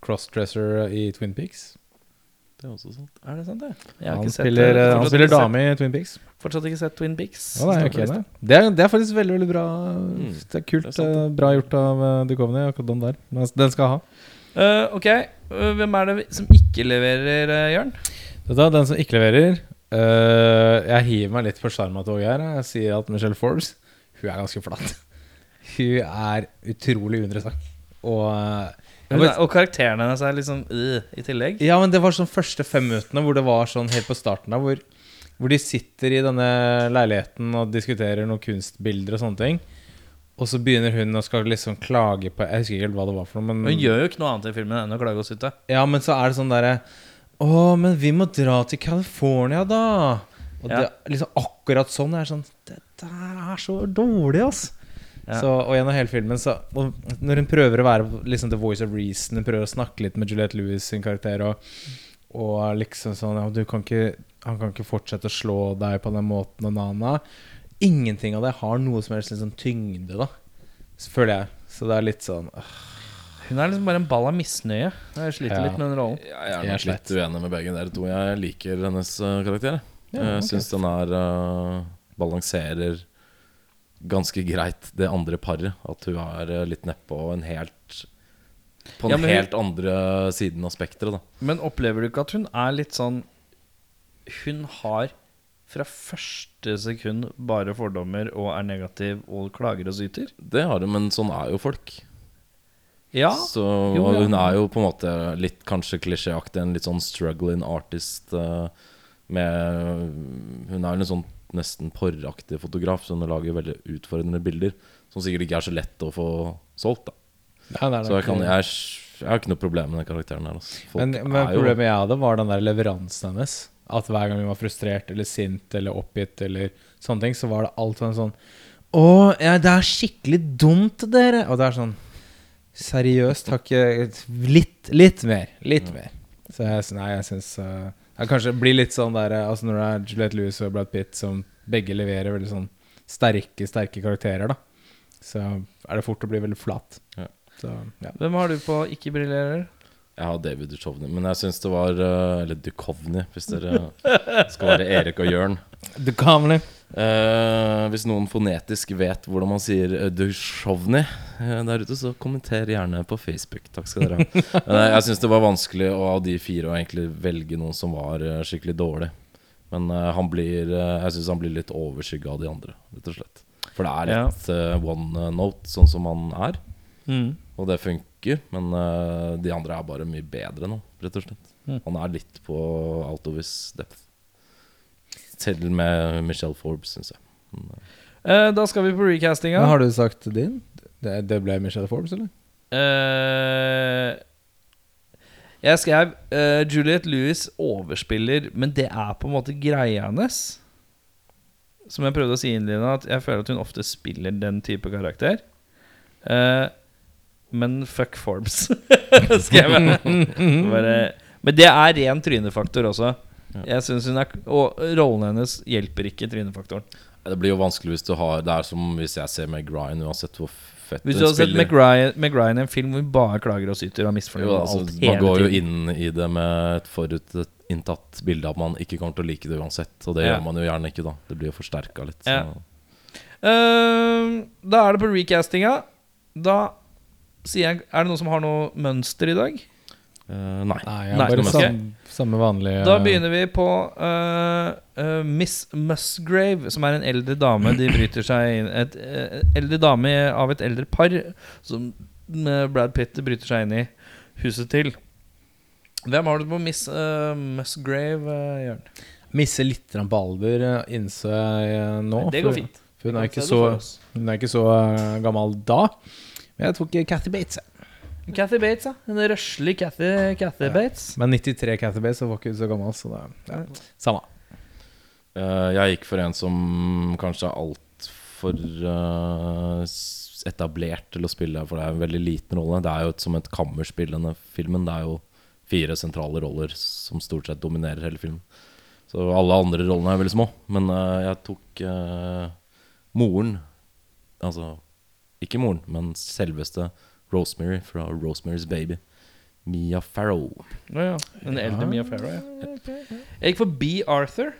S2: Crossdresser i Twin Peaks.
S4: Det er også sant.
S1: Er det sant, det? Jeg har
S2: Han
S1: ikke sett
S2: spiller,
S1: det.
S2: eh, han spiller dame i Twin Peaks.
S1: Fortsatt ikke sett Twin Peaks.
S2: Ja, det, er,
S1: Står
S2: ok,
S1: på lista.
S2: det. Det, er, det er faktisk veldig veldig bra.
S4: Mm,
S2: Det er kult.
S4: det er
S2: eh, bra gjort av uh, Duchovny, akkurat den der. Men Den skal ha.
S1: Uh, ok, Eh, hvem er det som ikke leverer, uh, Jørn?
S2: Dette er den som ikke leverer. Uh, jeg hiver meg litt på sjarmatoget her. Jeg sier at Michelle Forbes Hun er ganske flat. Hun er utrolig uinteressant. Og jeg
S1: Og karakterene hennes er liksom øh, i tillegg.
S2: Ja, men det var sånn første fem minuttene hvor det var sånn helt på starten av hvor, hvor de sitter i denne leiligheten og diskuterer noen kunstbilder og sånne ting. Og så begynner hun å skal liksom klage på Jeg husker ikke helt hva det var for noe, men
S1: Hun gjør jo ikke noe annet i filmen enn å klage og sitte
S2: Ja, men så er det sånn derre Å, men vi må dra til California, da. Og
S1: Ja.
S2: det er liksom akkurat sånn. Er sånn Det der er så dårlig, ass.
S1: Ja.
S2: Så, og gjennom hele filmen så og Når hun prøver å være liksom the voice of reason, hun prøver å snakke litt med Juliette Lewis sin karakter, og, og liksom sånn ja, du kan ikke, Han kan ikke fortsette å slå deg på den måten og nana. Ingenting av det har noe som helst liksom tyngde, da. Så føler jeg. Så det er litt sånn øh,
S1: Hun er liksom bare en ball av misnøye. Jeg sliter
S2: Ja.
S1: litt med den rollen.
S4: Jeg er
S2: Jeg er
S4: nok litt uenig med begge dere to. Jeg liker hennes eh, karakter.
S2: Ja,
S4: jeg
S2: ok.
S4: syns den er uh, balanserer ganske greit det andre paret. At hun er eh, litt nedpå en helt På
S1: Ja,
S4: den
S1: hun-
S4: helt andre siden av spekteret, da.
S1: Men opplever du ikke at hun er litt sånn Hun har fra første sekund bare fordommer og er negativ og klager og syter?
S4: Det har hun, men sånn er jo folk.
S1: Ja.
S4: Så
S1: Jo, ja.
S4: hun er jo på en måte litt kanskje klisjéaktig, en litt sånn struggling artist uh, med Hun er jo en sånn nesten porraktig fotograf, så hun lager veldig utfordrende bilder. Som sikkert ikke er så lett å få solgt,
S2: ja, det er
S4: Så jeg, kan, jeg, jeg har ikke noe problem med den karakteren her. Altså.
S2: Men, men
S4: er
S2: problemet jeg hadde, var den der leveransen hennes. At hver gang hun var frustrert eller sint eller oppgitt, eller sånne ting, så var det alt sånn sånn Å, ja, det er skikkelig dumt, dere. Og det er sånn Seriøst, har ikke Litt, litt mer. Litt mer. Så jeg, nei, jeg syns uh, Jeg kanskje blir litt sånn der uh, Altså når det er Juliette Lewis og Brad Pitt som begge leverer veldig sånn sterke, sterke karakterer, da, så er det fort å bli veldig flat.
S4: Ja.
S2: Så, ja.
S1: Hvem har du på ikke briljerer?
S4: Jeg har David Duchovny, men jeg syns det var eh, Eller Duchovny, hvis dere skal være Erik og Jørn.
S2: The
S4: Eh, hvis noen fonetisk vet hvordan man sier uh, Duchovny eh, der ute, så kommenter gjerne på Facebook. Takk skal dere ha. Jeg syns det var vanskelig å, av de fire å egentlig velge noen som var eh, skikkelig dårlig. Men eh, han blir eh, jeg syns han blir litt overskygga av de andre, rett og slett. For det er litt eh, one note, sånn som han er. Og det funker, men eh, de andre er bare mye bedre nå, rett og slett.
S1: Mm.
S4: Han er litt på out of his depth. Selv med Michelle Forbes, syns jeg. Eh,
S1: Eh, da skal vi på recastinga.
S2: Men har du sagt din? Det, det ble Michelle Forbes, eller?
S1: Eh, jeg skrev uh, Juliette Lewis overspiller, men det er på en måte greia hennes. Som jeg prøvde å si innledende, at jeg føler at hun ofte spiller den type karakter. Uh, men fuck Forbes, skrev jeg. Bare, men det er ren trynefaktor også. Jeg synes hun er Og rollen hennes hjelper ikke trynefaktoren.
S4: det blir jo vanskelig hvis du har Det er som hvis jeg ser Meg Ryan, uansett hvor
S1: Hvis du hadde sett
S4: spiller.
S1: Meg Ryan, Meg Ryan i en film hvor hun bare klager og syter og er misfornøyd
S4: altså,
S1: alt
S4: man går jo inn i det med et forutinntatt bilde at man ikke kommer til å like det uansett. Og det
S1: Ja.
S4: gjør man jo gjerne ikke, da. Det blir jo forsterka litt. Så.
S1: Ja. Uh, da er det på recastinga. Da sier jeg Er det noen som har noe mønster i dag?
S4: Eh, nei.
S2: Nei, jeg
S1: Nei,
S2: bare
S1: sam,
S2: samme, vanlige
S1: Da begynner vi på uh, uh, Miss Musgrave, som er en eldre dame. De bryter seg inn Et eldre dame av et eldre par som med Brad Pitt bryter seg inn i huset til. Hvem har du på Miss uh, Musgrave, uh, Jørn?
S2: Misser litt på alder, innse nå. jeg nå.
S1: Det går fint.
S2: For hun er ikke så, hun er ikke så gammel da. Men jeg tok Cathy Bates. jeg.
S1: Kathy Bates, ja. En røslig Cathy, Cathy Bates.
S2: Men 93 Cathy Bates, så var ikke så gammel. Så det ja, samme.
S4: Eh, jeg gikk for en som kanskje er altfor uh, etablert til å spille, for det er en veldig liten rolle. Det er jo et, som et kammerspill, denne filmen. Det er jo fire sentrale roller som stort sett dominerer hele filmen. Så alle andre rollene er veldig små. Men eh, jeg tok eh, moren Altså ikke moren, men selveste Rosemary fra Rosemary's Baby. Mia Farrow.
S1: Å ja. Den eldre Mia Farrow, ja. Jeg gikk for B. Arthur.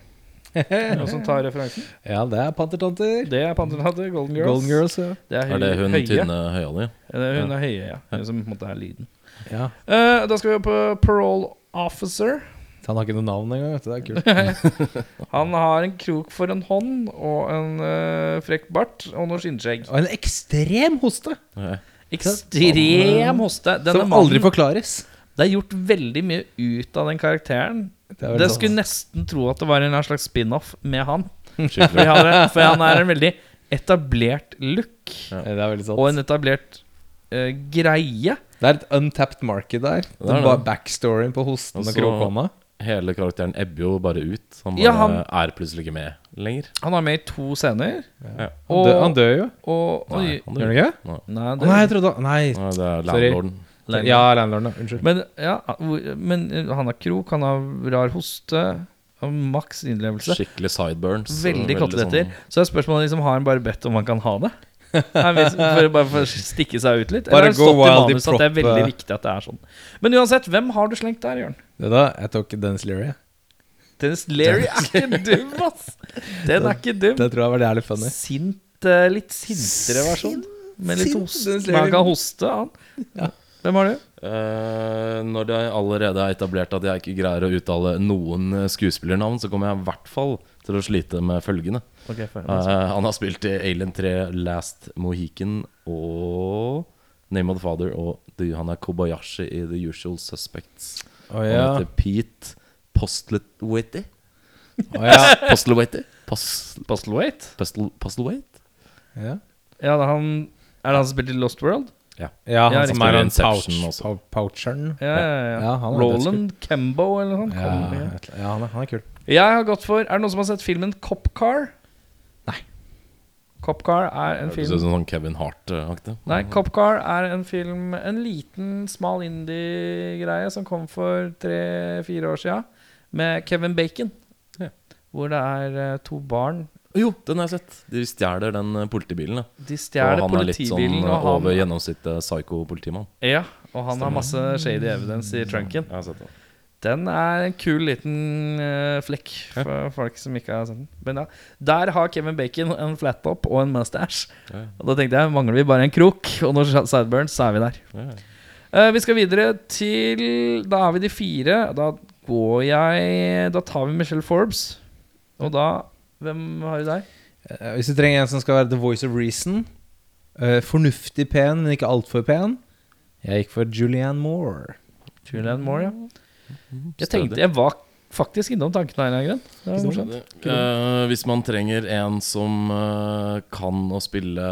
S1: Noen som tar referansen?
S2: Ja, det er pantertanter.
S1: Det er pantertanter. Golden Girls.
S2: Golden Girls, ja.
S1: Det er,
S4: Er det hun
S1: høye.
S4: tynne høyhallige?
S1: Ja, hun er høye, ja. Hun som på en måte er lyden.
S2: ja.
S1: Uh, da skal vi opp på Parole Officer.
S2: Han har ikke noe navn engang. vet du. Det er kult.
S1: Han har en krok for en hånd og en uh, frekk bart og noe skinnskjegg.
S2: Og en ekstrem hoste,
S4: Ja.
S1: Ekstrem hoste. Denne
S2: som aldri
S1: mannen-
S2: forklares.
S1: Det er gjort veldig mye ut av den karakteren.
S2: Det
S1: Det
S2: sant.
S1: skulle nesten tro at det var en slags spin-off med han. For, han for han er en veldig etablert look
S4: Ja.
S1: Og en etablert uh, greie.
S2: Det er et untapped market der.
S4: Det er
S2: er. Backstoryen på hosten Og kråkehånda.
S4: Hele karakteren ebber jo bare ut. Han bare
S1: Ja, han-
S4: er plutselig ikke med lenger.
S1: Han er med i to scener.
S4: Ja.
S2: Han, dør, han dør jo.
S1: Og, og
S4: Nei, han
S2: Gjør han ikke?
S4: Nei.
S1: Nei, det,
S2: nei, jeg trodde Nei.
S4: Nei, det er
S2: Sorry.
S4: landlorden.
S1: Lenge.
S2: Ja, landlorden. Unnskyld.
S1: Men, ja, men uh, han har krok, han har rar hoste. Og maks innlevelse.
S4: Skikkelig sideburns. Veldig,
S1: Veldig koteletter.
S4: sånn-
S1: Så er spørsmålet liksom, har han bare bedt om han kan ha det? For, bare for å stikke seg ut litt?
S2: Bare
S1: Eller har det
S2: go
S1: stått i
S2: wild i
S1: manus at det er veldig viktig at det er sånn? Men uansett, hvem har du slengt der, Jørn?
S2: Det da, jeg tok Dennis Leary.
S1: Dennis Leary er ikke dum, ass! Den er ikke dum.
S2: Det tror jeg var jævlig funny.
S1: Sint, eh, litt sintere versjon. Med litt hoste.
S2: Leary.
S1: kan hoste, han.
S2: Ja.
S1: Hvem har du?
S4: Uh, når det allerede er etablert at jeg ikke greier å uttale noen eh, skuespillernavn, så kommer jeg i hvert fall til å slite med følgende.
S1: Okay,
S4: Eh, han har spilt i Alien 3, Last Mohican og Name of the Father, og the, han er Kobayashi i The Usual Suspects.
S2: Å
S4: Han heter Pete Postlethwaite.
S2: Oh, ja.
S4: Postlethwaite? Postlewait?
S1: Postlewaite?
S4: Postle-
S2: ja.
S1: Ja, det er han Er det han som spilte i Lost World?
S2: Ja,
S1: Ja,
S2: han som er en
S4: Inception
S2: pouch,
S4: også.
S2: poucheren.
S1: Ja, ja, ja.
S2: Ja,
S1: Roland Kembo eller noe sånt.
S2: Ja,
S1: ja.
S2: ja han, er, han er kul.
S1: Jeg har gått for Er det noen som har sett filmen Cop Car?
S2: Nei.
S1: Cop Car er en
S4: Det
S1: film
S4: sånn Kevin Hart-aktig.
S1: Nei, Copcar er en film En liten, smal indie-greie som kom for tre-fire år sia, med Kevin Bacon.
S4: Ja.
S1: Hvor det er eh, to barn.
S4: Jo, den har jeg sett. De stjeler den eh, politibilen. Ja.
S1: De
S4: Og han er litt sånn over
S1: han,
S4: gjennomsnittet psycho-politimann.
S1: ja, og han har masse shady evidence i trunken.
S4: Jeg har sett den.
S1: Den er en kul liten uh, flekk for folk som ikke har sett den. Men ja, Der har Kevin Bacon en flattop og en mustache.
S4: Ja,
S1: Og da tenkte jeg mangler vi bare en krok, og når sideburns, så er vi der.
S4: ja, ja.
S1: Eh, vi skal videre til Da er vi de fire. Da går jeg Da tar vi Michelle Forbes. Og da Hvem har vi der?
S2: Uh, Hvis du trenger en som skal være the voice of reason eh, Fornuftig pen, men ikke altfor pen Jeg gikk for Julianne Moore.
S1: Julianne Moore, ja. Jeg tenkte Jeg var faktisk innom tanken av en eller annen grunn.
S4: Eh, hvis man trenger en som uh, kan å spille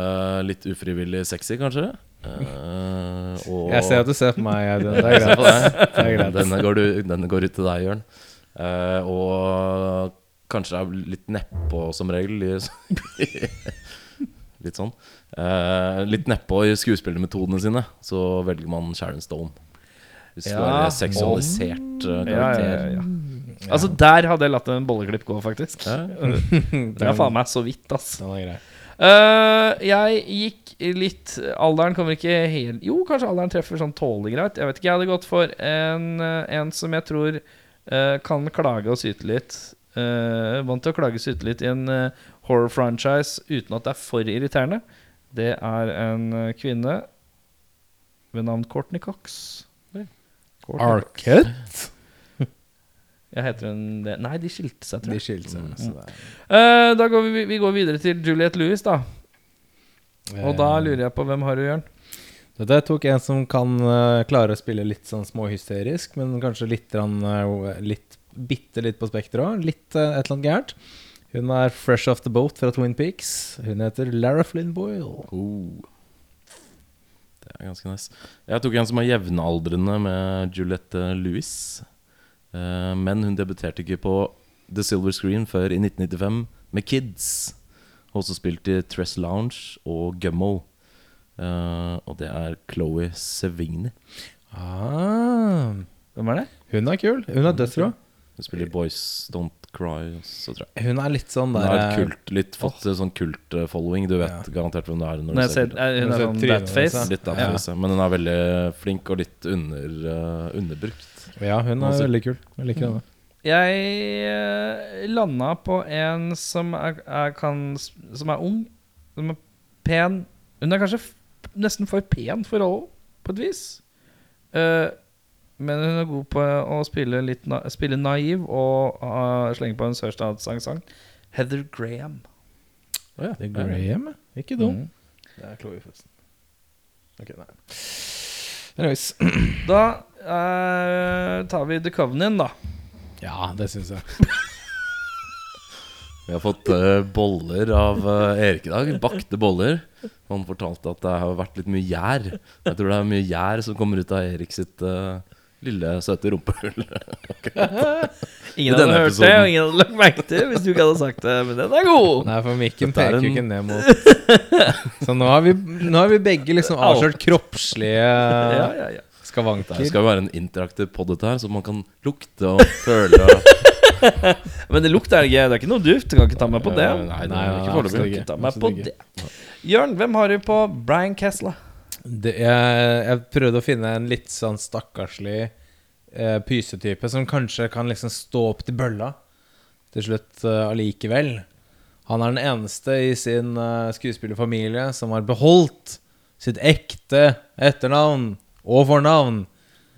S4: litt ufrivillig sexy, kanskje? Uh, og
S2: Jeg ser at du ser på meg. ja, Det, er greit. Det er greit.
S4: Denne går, du, denne går ut til deg, Jørn. Eh, og kanskje det er litt nedpå som regel. litt sånn. Litt nedpå i skuespillermetodene sine, så velger man Sharon Stone. Hvis du
S1: Ja.
S4: er seksualisert eh,
S1: Ja, ja,
S4: karakter.
S1: ja, ja. Altså, der hadde jeg latt en bolleklipp gå, faktisk.
S4: Ja.
S1: Det er faen meg så vidt, ass.
S2: Den er grei.
S1: Eh, jeg gikk litt Alderen kommer ikke helt Jo, kanskje alderen treffer sånn tålelig greit. Jeg vet ikke, jeg hadde gått for en, eh, en som jeg tror uh, kan klage og syte litt. Uh, vant til å klage og syte litt i en eh, horror franchise uten at det er for irriterende. Det er en eh, kvinne ved navn Courtney Cox.
S2: Arquette?
S1: Jeg heter hun det Nei, de skilte seg, tror
S2: De skilte seg. mm. det
S1: Eh, da går vi, vi går videre til Juliette Lewis, da. Og da lurer jeg på hvem har du, Jørn?
S2: Dette tok en som kan uh, klare å spille litt sånn småhysterisk, men kanskje litt, eh, litt bitte litt på spekteret òg. Litt uh, et eller annet gærent. Hun er fresh off the boat fra Twin Peaks. Hun heter Lara Flynn Boyle.
S4: Oh. Er ganske nice. Jeg tok en som er jevnaldrende med Juliette Lewis. Eh, men hun debuterte ikke på The Silver Screen før i 1995 med Kids. Har Også spilt i Tress Lounge og Gummo. Eh, og det er Chloé Sevigny.
S2: Ah,
S1: Hvem er det?
S2: hun er kul. Hun er dødsrå.
S4: Hun spiller Boys Don't Cry, så tror jeg.
S2: Hun er litt sånn
S4: Hun har et kult, litt fått sånn kult-following. Du vet
S2: Ja.
S4: garantert hvem det er. Når
S1: Når
S4: du
S1: ser,
S4: ser
S1: er, hun er sånn
S2: hennes,
S4: Litt av
S2: Ja.
S4: men hun er veldig flink og litt under, uh, underbrukt.
S2: Ja, hun er veldig kul. Jeg liker henne.
S1: Jeg eh, landa på en som er, er, kan, som er ung, som er pen Hun er kanskje f nesten for pen for rollen, på et vis. Eh, men hun er god på å spille litt na spille naiv og uh, slenge på en sørstatsangsang. Heather Graham.
S4: Oh, ja.
S2: Det er Graham. Ikke dum.
S1: Mm.
S2: Det er Chloé, forresten. Ok, nei. Anyways.
S1: Da uh, tar vi The Covenant, da.
S2: Ja, det syns jeg.
S4: Vi har fått uh, boller av uh, Erik i dag. Bakte boller. Han fortalte at det har vært litt mye gjær. Jeg tror det er mye gjær som kommer ut av Erik sitt eh, lille, søte rumpehull.
S1: Ingen hadde hørt det, og ingen hadde lagt merke til hvis du ikke hadde sagt det. Men den er god!
S2: Nei, for mikken
S4: er
S2: peker jo
S4: en-
S2: ikke ned mot Så nå har vi, nå har vi begge liksom avslørt kroppslige
S1: Ja, ja, ja.
S4: Det skal jo være en interaktiv pod, dette her, så man kan lukte og føle. og-
S1: Men det lukter er ikke. Det er ikke noe duft. Du kan ikke ta meg på det.
S4: Nei,
S2: Nei, Nei,
S4: nei,
S2: nei,
S4: nei,
S2: nei,
S1: nei, ta meg på
S2: nei,
S1: det. nei, hvem har du på Brian Kessler?
S2: Det, jeg, jeg prøvde å finne en litt sånn stakkarslig eh, pysetype som kanskje kan liksom stå opp til bølla til slutt eh, allikevel. Han er den eneste i sin eh, skuespillerfamilie som har beholdt sitt ekte etternavn og fornavn.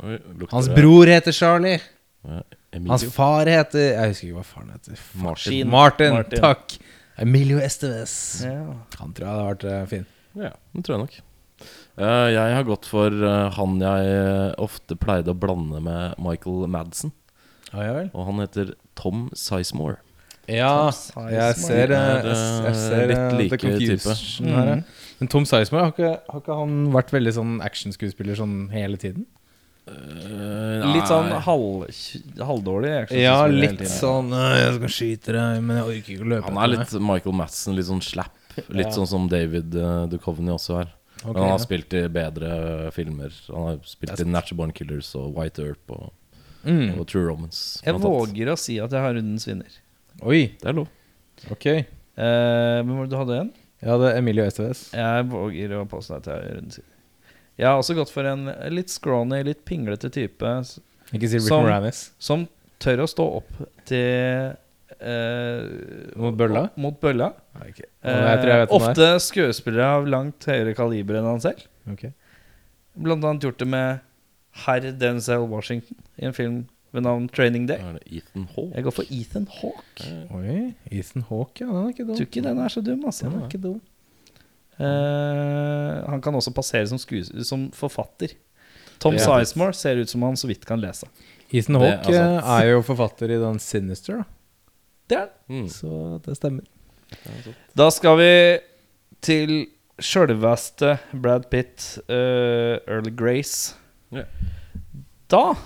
S4: Oi,
S2: Hans bror heter Charlie.
S4: Ja,
S2: Hans far heter Jeg husker ikke hva faren heter.
S4: Martin.
S2: Martin,
S1: Martin.
S2: takk. Emilio Esteves.
S1: Ja.
S2: Han tror jeg hadde vært eh, fin.
S4: Ja, det tror jeg nok. Eh, jeg har gått for eh, han jeg eh, ofte pleide å blande med Michael Madsen.
S2: Ja, ja vel.
S4: Og han heter Tom Sizemore.
S2: Ja,
S1: Tom
S2: jeg ser,
S4: er,
S2: jeg, ser
S4: litt like
S1: type.
S2: her. ja. Men Tom Sizemore, har ikke, har ikke han vært veldig sånn actionskuespiller sånn hele tiden?
S4: Uh,
S1: Litt sånn halv, halvdårlig.
S2: Ja, litt sånn uh, Jeg skal skyte deg, men jeg orker ikke å løpe
S4: Han er litt Michael Madsen, litt sånn slapp. Litt
S2: Ja.
S4: sånn som David uh, Duchovny også er.
S2: Ok,
S4: Men han har
S2: ja.
S4: spilt i bedre filmer. Han har spilt i Natural Born Killers og White Earp og,
S2: mm.
S4: og True Romance.
S1: Jeg våger å si at jeg har rundens vinner.
S2: Oi,
S4: Det er lov.
S2: ok.
S1: Eh, Hvem var det du hadde igjen?
S2: Jeg hadde Emilio Esteves.
S1: Jeg våger å påstå at jeg har rundens vinner. Jeg har også gått for en litt scrawny, litt pinglete type
S2: Ikke si Rick
S1: Som-
S2: Moranis.
S1: som tør å stå opp til eh,
S2: Mot bølla?
S1: Mot bølla. Eh,
S2: jeg det
S1: ofte skuespillere av langt høyere kaliber enn han selv.
S2: Okay.
S1: Blant annet gjort det med herr Denzel Washington i en film ved navn Training Day.
S4: Er det Ethan Hawke.
S1: Jeg går for Ethan Hawke.
S2: Oi, Ethan Hawke, ja, den er ikke dum.
S1: Tror ikke den er så dum, altså.
S2: Den er ikke dum.
S1: Uh, han kan også passere som, som forfatter. Tom Sizemore ser ut som han så vidt kan lese.
S2: Ethan
S4: Det er
S2: Hawke er jo forfatter i den Sinister, da.
S1: Det er han.
S4: Mm.
S2: så det stemmer.
S1: Da skal vi til sjølveste Brad Pitt, uh, Earl Grace.
S4: Ja.
S1: Da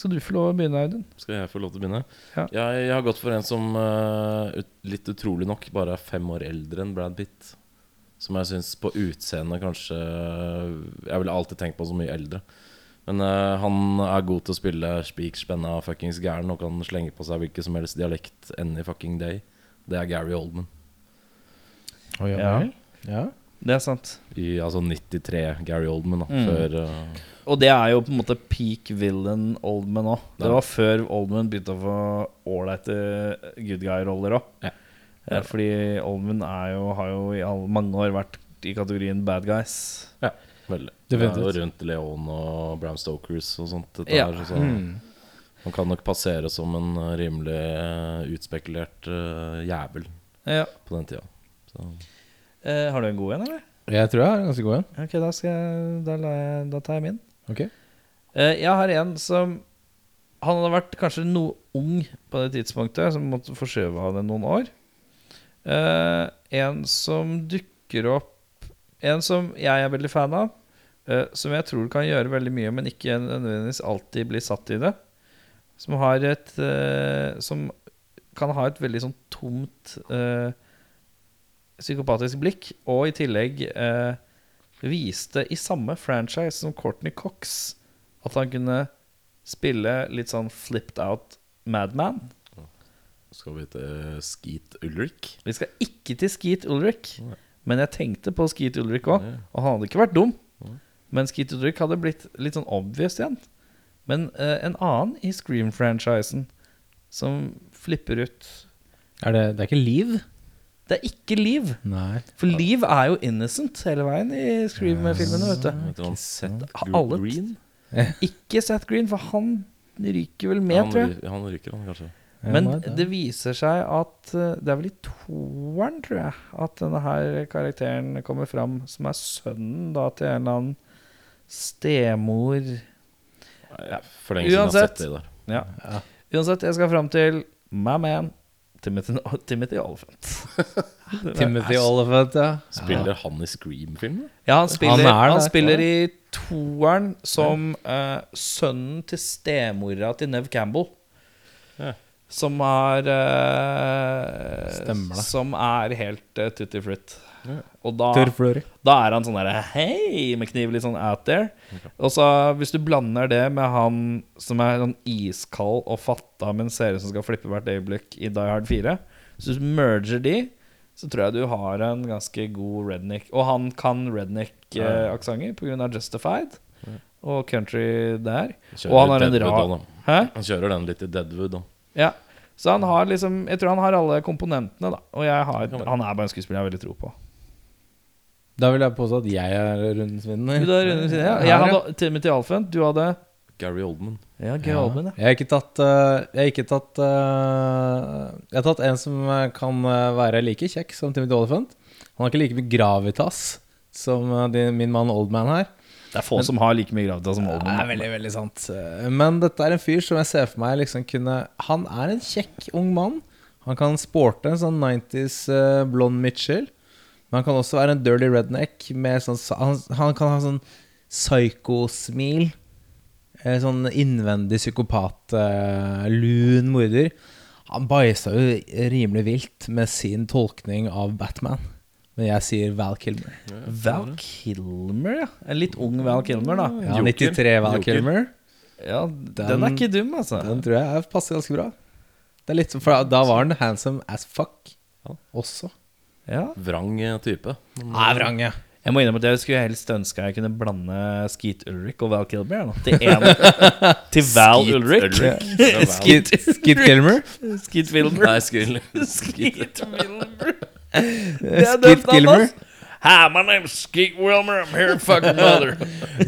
S1: skal du få lov å begynne, Audun.
S4: Skal jeg få lov til å begynne?
S1: Ja.
S4: Jeg, jeg har gått for en som uh, ut, litt utrolig nok bare er fem år eldre enn Brad Pitt. Som jeg syns på utseendet kanskje Jeg ville alltid tenkt på som mye eldre. Men uh, han er god til å spille spik, spenna, fuckings gæren og kan slenge på seg hvilken som helst dialekt any fucking day. Det er Gary Oldman.
S2: Oh, ja.
S1: Ja.
S2: ja.
S1: Det er sant.
S4: I altså 93 Gary Oldman, da.
S1: Mm.
S4: Før uh...
S1: Og det er jo på en måte peak villain Oldman òg. Det var før Oldman begynte å få ålreite good guy-roller òg.
S4: Ja.
S1: Ja, Fordi Oldman er jo, har jo i all, mange år vært i kategorien bad guys.
S4: Veldig.
S2: Definitivt.
S4: Rundt Leon og Bram Stokers og sånt. Dette
S1: Ja.
S4: her, så
S2: Mm.
S4: Man kan nok passere som en eh, rimelig eh, utspekulert uh, jævel
S1: Ja.
S4: på den tida. Så.
S1: Eh, har du en god en, eller?
S2: Jeg tror jeg har en ganske god en.
S1: Ok, da, skal jeg, da, jeg, da tar jeg min.
S2: Ok.
S1: Eh, jeg har en som Han hadde vært kanskje noe ung på det tidspunktet, som måtte forskjøve av det noen år. Eh, en som dukker opp En som jeg er veldig fan av. eh, som jeg tror kan gjøre veldig mye, men ikke nødvendigvis alltid blir satt i det. Som har et eh, Som kan ha et veldig sånn tomt eh, psykopatisk blikk, og i tillegg eh, viste i samme franchise som Courtney Cox at han kunne spille litt sånn flipped out madman.
S4: Skal vi til Skeet Ulrik?
S1: Vi skal ikke til Skeet Ulrik, men jeg tenkte på Skeet Ulrik òg, og han hadde ikke vært dum.
S4: Nei.
S1: Men Skeet hadde blitt litt sånn obvious igjen. Men eh, en annen i Scream-franchisen som flipper ut
S2: Er det, det er ikke Liv?
S1: Det er ikke Liv.
S2: Nei.
S1: For Liv er jo innocent hele veien i Scream-filmene, vet du.
S4: Vet du han Seth
S1: alle-
S4: Green?
S1: Ikke Seth Green, for han ryker vel med,
S4: han,
S1: tror jeg.
S4: ry- han ryker, han kanskje.
S2: Ja,
S1: Men
S2: nei, det-
S1: det viser seg at eh, Det er vel i toeren, tror jeg, at denne her karakteren kommer fram, som er sønnen da til en eller annen stemor
S4: ja, For lenge siden jeg har
S1: Uansett.
S4: sett det der.
S1: Ja.
S2: Ja.
S1: Uansett, jeg skal fram til my man Timothy, Timothy Oliphant.
S2: Timothy Oliphant, ja.
S4: Spiller han i Scream-filmen?
S1: Ja, han spiller,
S2: Han
S1: han
S2: er
S1: spiller i toeren som uh, sønnen til stemora til Nev Campbell.
S4: Ja.
S1: Som har uh,
S2: Stemmer det.
S1: Som er helt uh, tutti frutt. Og da, da er han sånn derre Hei! Med kniv litt sånn out there. Og så hvis du blander det med han som er sånn iskald og fatta, men ser ut som skal flippe hvert øyeblikk i Die Hard 4, så hvis du merger de, så tror jeg du har en ganske god redneck. Og han kan redneck-aksenter pga. Justified og country der. Og han har en rar?
S4: Han kjører den litt i Deadwood, òg.
S1: Ja. Så han har liksom Jeg tror han har alle komponentene, da. Og jeg har, han er bare en skuespiller jeg har veldig tro på.
S2: Da vil jeg påstå at jeg er rundens vinner.
S1: Du, er rundens vinner, jeg. jeg hadde Timothy Alfent. du hadde
S4: Gary Oldman.
S1: Ja, Gary
S2: Ja.
S1: Oldman, ja.
S2: Jeg har ikke tatt uh, Jeg har ikke tatt uh, Jeg har tatt en som eh, kan være like kjekk som Timothy Oliphant. Han har ikke like mye gravitas som din, min mann Oldman her.
S1: Det er få som har like mye gravitas som Oldman.
S2: Det
S1: er
S2: veldig, veldig sant. Men dette er en fyr som jeg ser for meg liksom kunne Han er en kjekk ung mann. Han kan sporte en sånn 90s uh, blond Mitchell. Men han kan også være en dirty redneck med sånn Han, han kan ha sånn psycho-smil. Eh, Sånn innvendig psykopat, uh, lun morder. Han bæsja jo rimelig vilt med sin tolkning av Batman. Men jeg sier Val Kilmer.
S1: Val Kilmer, ja. En litt ung Val Kilmer, da.
S2: Ja, 93 Val
S4: Joker.
S2: Kilmer.
S1: Ja, den, er ikke dum, altså.
S2: Den tror jeg passer ganske bra. Det er litt, for da var han handsome as fuck
S4: Ja.
S2: også.
S1: Ja.
S4: Vrang eh, type. Men,
S2: Nei, vrang, ja.
S1: Jeg må innrømme at jeg skulle helst ønske jeg kunne blande Skeet Ulrik og Val Kilmer. Nå, til en, Til Val
S4: Skeet
S1: Ulrik.
S4: Ulrik. Ja, Val.
S2: Skid, Skid Kilmer.
S1: Skeet Wilmer.
S4: Nei, Skeet,
S1: Skeet Wilmer.
S2: Skeet Kilmer.
S1: Hi, my name's Skeet Wilmer. I'm here to fuck your mother.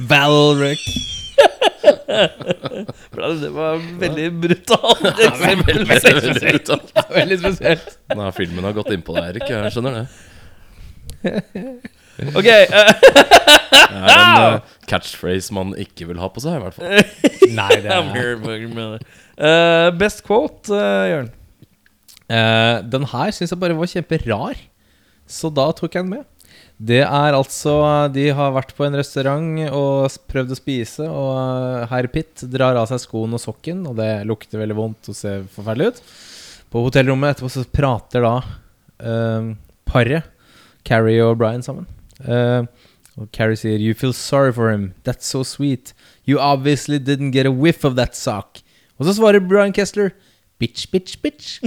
S2: Val Ulrich.
S1: Det var veldig brutalt eksempel.
S4: Veldig, veldig brutalt.
S2: Veldig spesielt.
S4: Nei, filmen har gått innpå deg, Erik. Jeg skjønner det.
S1: Ok, eh,
S4: Det er en uh, catchphrase man ikke vil ha på seg, i hvert fall.
S2: Nei, det er.
S1: Eh, Best quote, uh, Jørn.
S2: Uh, Den her syns jeg bare var kjemperar, så da tok jeg den med. Det er altså De har vært på en restaurant og prøvd å spise, og eh, herr Pitt drar av seg skoen og sokken, og det lukter veldig vondt og ser forferdelig ut. På hotellrommet etterpå så prater da eh, paret, Carrie og Brian, sammen. Eh, og Carrie sier You feel sorry for him. That's so sweet. You obviously didn't get a whiff of that sock. Og så svarer Brian Kessler Bitch, bitch, bitch.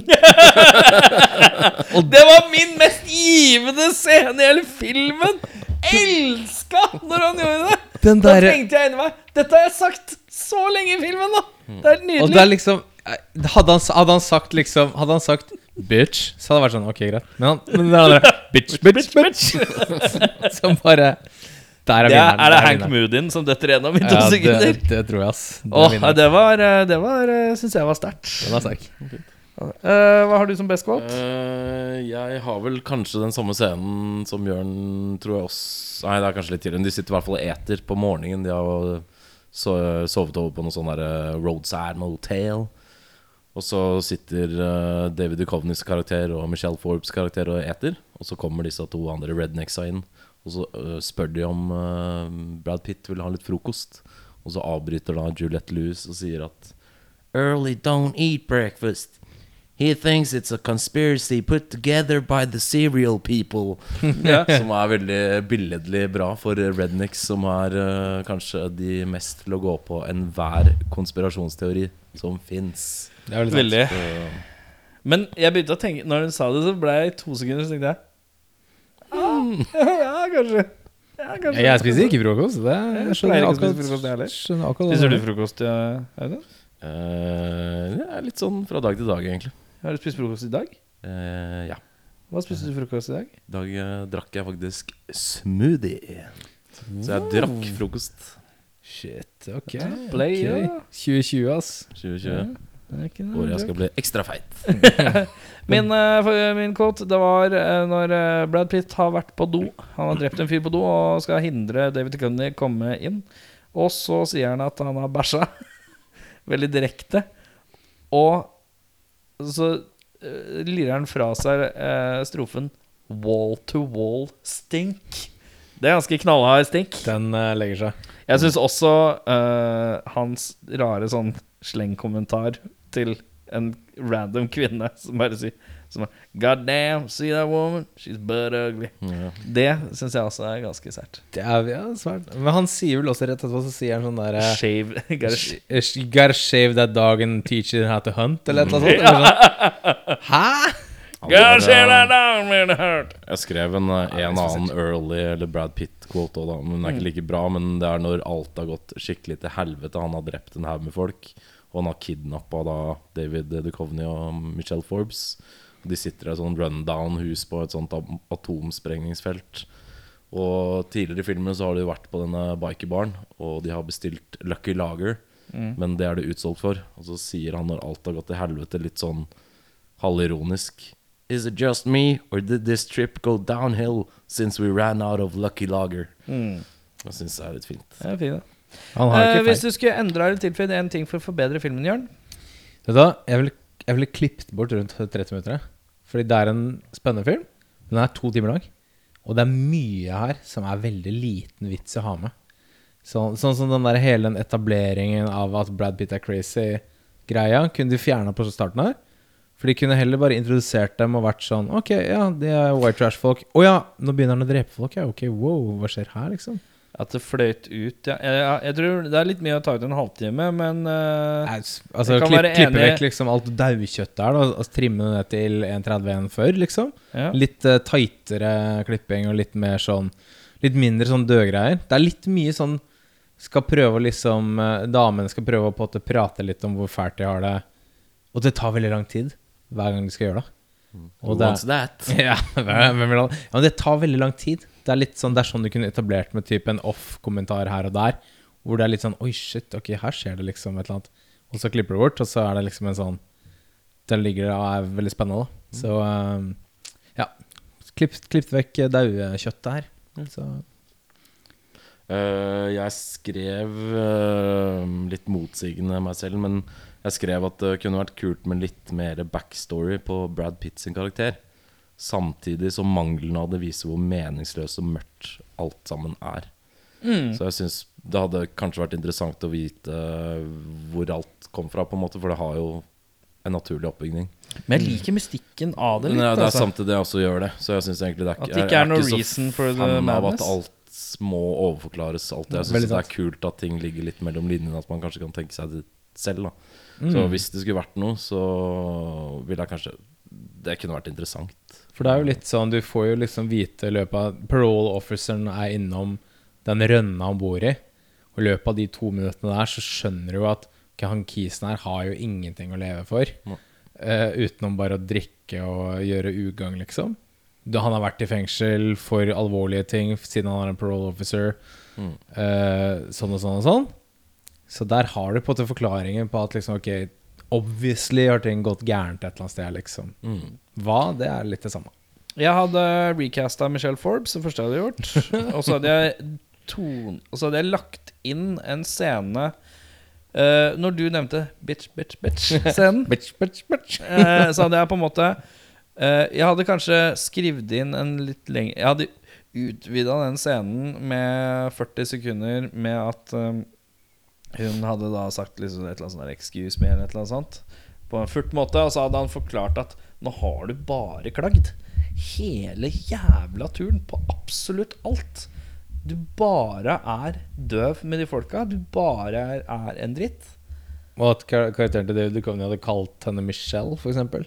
S1: Det var min mest givende scene i hele filmen! Elska når han gjorde det!
S2: Den
S1: Da tenkte jeg inni meg Dette har jeg sagt så lenge i filmen, da! Det er
S2: Og
S1: nydelig.
S2: det er liksom eh, hadde han, hadde han sagt liksom Hadde han sagt bitch, så hadde det vært sånn Ok, greit. Men, han, men det den der bitch, bitch, bitch. Som bare Der er
S1: det er,
S2: vinneren.
S1: er det Hank. Moodin som detter gjennom i to
S2: Ja,
S1: sekunder?
S2: det, det tror jeg, ass. Det
S1: Åh, det var, eh, det var syns jeg var sterkt.
S2: Den er sterk.
S1: Uh, hva har du som best quote?
S4: Uh, jeg har vel kanskje den samme scenen som Jørn, tror jeg også Nei, det er kanskje litt tidligere. De sitter i hvert fall og eter på morgenen. De har so sovet over på noe sånn der roadside motel. Og så sitter uh, David Duchovnys karakter og Michelle Forbes karakter og eter. Og så kommer disse to andre rednecksa inn, og så eh, spør de om eh, Brad Pitt vil ha litt frokost. Og så avbryter da Juliette Lewis og sier at Early don't eat breakfast. He thinks it's a conspiracy put together by the serial people. Som er veldig billedlig bra for rednecks, som er uh, kanskje de mest til å gå på enhver konspirasjonsteori som fins.
S2: Det veldig.
S1: Veldig. Men jeg begynte å tenke Når hun sa det, så ble jeg i to sekunder Så tenkte jeg Ja, kanskje. Ja, kanskje.
S2: Jeg spiser ikke frokost. Det
S1: Jeg
S2: jeg skjønner
S1: ikke å
S2: akkurat, skjønner akkurat
S1: Spiser du frokost, ja, Audun?
S4: Eh, det er litt sånn fra dag til dag, egentlig.
S1: Har du spist frokost i dag?
S4: Uh, ja.
S1: Hva spiste du frokost i dag?
S4: I dag uh, drakk jeg faktisk smoothie. Så jeg drakk frokost.
S2: Shit, ok.
S1: Play,
S2: Okay.
S1: ja.
S2: 2020, ass.
S4: 2020.
S1: Det
S4: Året jeg skal bli ekstra feit.
S1: Min, eh, min quote Det var eh, når eh, Brad Pitt har vært på do. Han har drept en fyr på do og skal hindre David Cunny komme inn. Og så sier han at han har bæsja. Veldig direkte. Og så uh, lirer han fra seg eh, strofen 'Wall to wall stink'. Det er ganske knallhard stink.
S2: Den uh, legger seg.
S1: Jeg syns også uh, hans rare sånn slengkommentar til en random kvinne som bare sier som er, God damn, see that woman? She's butt ugly.
S4: Ja.
S1: Det syns jeg også er ganske sært.
S2: Det er ja, svært. Men han sier vel også rett etterpå, så sier han sånn derre
S1: Shave. gotta sh-
S2: shave that dog and teach it how to hunt, eller noe sånt. Eller sånn. Hæ?!
S1: God shave that dog man, it.
S4: Jeg skrev en, en en annen early eller Brad Pitt-quote òg, da. Men den er ikke like bra. Men det er når alt har gått skikkelig til helvete. Han har drept en haug med folk. Og han har kidnappa David Duchovny og Michelle Forbes. De sitter i et sånn rundown-hus på et sånt atomsprengningsfelt. Og tidligere i filmen så har de vært på denne bikerbaren, og de har bestilt Lucky Lager. Men det er det utsolgt for. Og så sier han når alt har gått til helvete, litt sånn halvironisk Is it just me, or did this trip go downhill since we ran out of Lucky Lager? Jeg syns det er litt fint.
S1: Det er fint, da.
S2: Han har
S1: Eh, hvis du skulle endra eller tilføyd én ting for å forbedre filmen, Jørn
S2: Vet du hva? Jeg ville vil, klippet bort rundt 30 minutter. Fordi det er en spennende film. Den er to timer lang. Og det er mye her som er veldig liten vits å ha med. Sånn, sånn som den der hele den etableringen av at Brad Pitt er crazy-greia, kunne de fjerna på starten her. For de kunne heller bare introdusert dem og vært sånn Ok, ja, de er white trash-folk. Å ja, nå begynner han å drepe folk, ja. Ok, wow, hva skjer her, liksom?
S1: At det fløyt ut ja. Jeg, jeg, jeg tror det er litt mye å ta ut en halvtime, men uh,
S2: Nei, Altså,
S1: Jeg kan
S2: klipp,
S1: være
S2: klippe vekk liksom alt daukjøttet her, da, og trimme det ned til 1,31 før, liksom.
S1: ja.
S2: Litt uh, tightere klipping og litt mer sånn Litt mindre sånn dødgreier. Det er litt mye sånn Skal prøve å liksom uh, Damene skal prøve å på en prate litt om hvor fælt de har det. Og det tar veldig lang tid hver gang de skal gjøre det.
S4: Who
S2: Og det
S4: wants that?
S2: ja, hvem hvem vil ha det? Ja, men det tar veldig lang tid. Det er litt sånn Det er sånn du kunne etablert med type en off-kommentar her og der. Hvor det er litt sånn Oi, shit, ok, her skjer det liksom et eller annet. Og så klipper du bort, og så er det liksom en sånn Den ligger der og er veldig spennende, da. Så um, ja. Klipp, klipp vekk daukjøttet her. Så
S4: Uh, jeg skrev uh, litt motsigende meg selv, men jeg skrev at det kunne vært kult med litt mer backstory på Brad Pitt sin karakter. Samtidig som mangelen av det viser hvor meningsløst og mørkt alt sammen er. Så jeg syns det hadde kanskje vært interessant å vite hvor alt kom fra, på en måte, for det har jo en naturlig oppbygning.
S1: Men jeg liker mystikken av det litt.
S4: ja, det er
S1: altså.
S4: samtidig jeg også gjør det. Så jeg synes egentlig det er
S1: At det ikke er noe reason for the madness.
S4: at alt må overforklares alltid. Jeg syns det er kult at ting ligger litt mellom linjene, at man kanskje kan tenke seg det selv. da
S1: Mm.
S4: Så hvis det skulle vært noe, så ville jeg kanskje Det kunne vært interessant.
S2: For det er jo litt sånn Du får jo liksom vite i løpet av Parole officeren er innom den rønna han bor i. Og i løpet av de to minuttene der så skjønner du at okay, han kisen her har jo ingenting å leve for. Eh, utenom bare å drikke og gjøre ugagn, liksom. Da han har vært i fengsel for alvorlige ting siden han er en parole officer.
S4: Mm.
S2: Uh, sånn og sånn og sånn. Så der har du på en måte forklaringen på at liksom, ok, obviously har ting gått gærent et eller annet sted, liksom.
S4: Mm.
S2: Hva? Det er litt det samme.
S1: Jeg hadde recasta Michelle Forbes, det første jeg hadde gjort. Og så hadde jeg, ton, så hadde jeg lagt inn en scene uh, Når du nevnte bitch, bitch, bitch-scenen,
S2: Bitch, bitch, bitch.
S1: uh, så hadde jeg på en måte uh, Jeg hadde kanskje skrevet inn en litt lengre Jeg hadde utvida den scenen med 40 sekunder med at eh, hun hadde da sagt liksom et eller annet sånn 'excuse me' eller et eller annet sånt. På en furt måte. Og så hadde han forklart at nå har du bare klagd. Hele jævla turen på absolutt alt. Du bare er døv med de folka. Du bare er, er en dritt.
S2: Og at kar karakteren til David Duchovny hadde kalt henne Michelle, eksempel.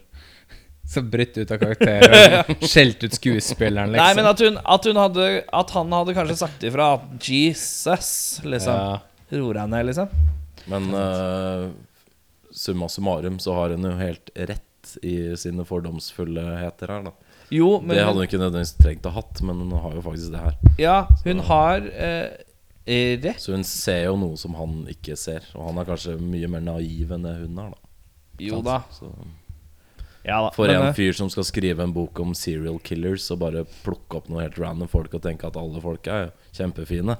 S2: Så brutt ut av karakter og skjelt ut skuespilleren, liksom.
S1: Nei, men at, hun, at, hun hadde, at han hadde kanskje sagt ifra Jesus, liksom.
S2: ja.
S1: Roer deg ned, liksom.
S4: Men uh, summa summarum så har hun jo helt rett i sine fordomsfullheter her, da.
S1: Jo, men
S4: det hadde
S1: hun,
S4: ikke nødvendigvis trengt å ha hatt, men hun har jo faktisk det her.
S1: ja, hun har eh, rett.
S4: Så hun ser jo noe som han ikke ser. Og han er kanskje mye mer naiv enn det hun er, da.
S1: Jo da.
S4: Så,
S1: Ja, da.
S4: for
S1: Men,
S4: en
S1: eh,
S4: fyr som skal skrive en bok om serial killers og bare plukke opp noe helt random folk og tenke at alle folk er kjempefine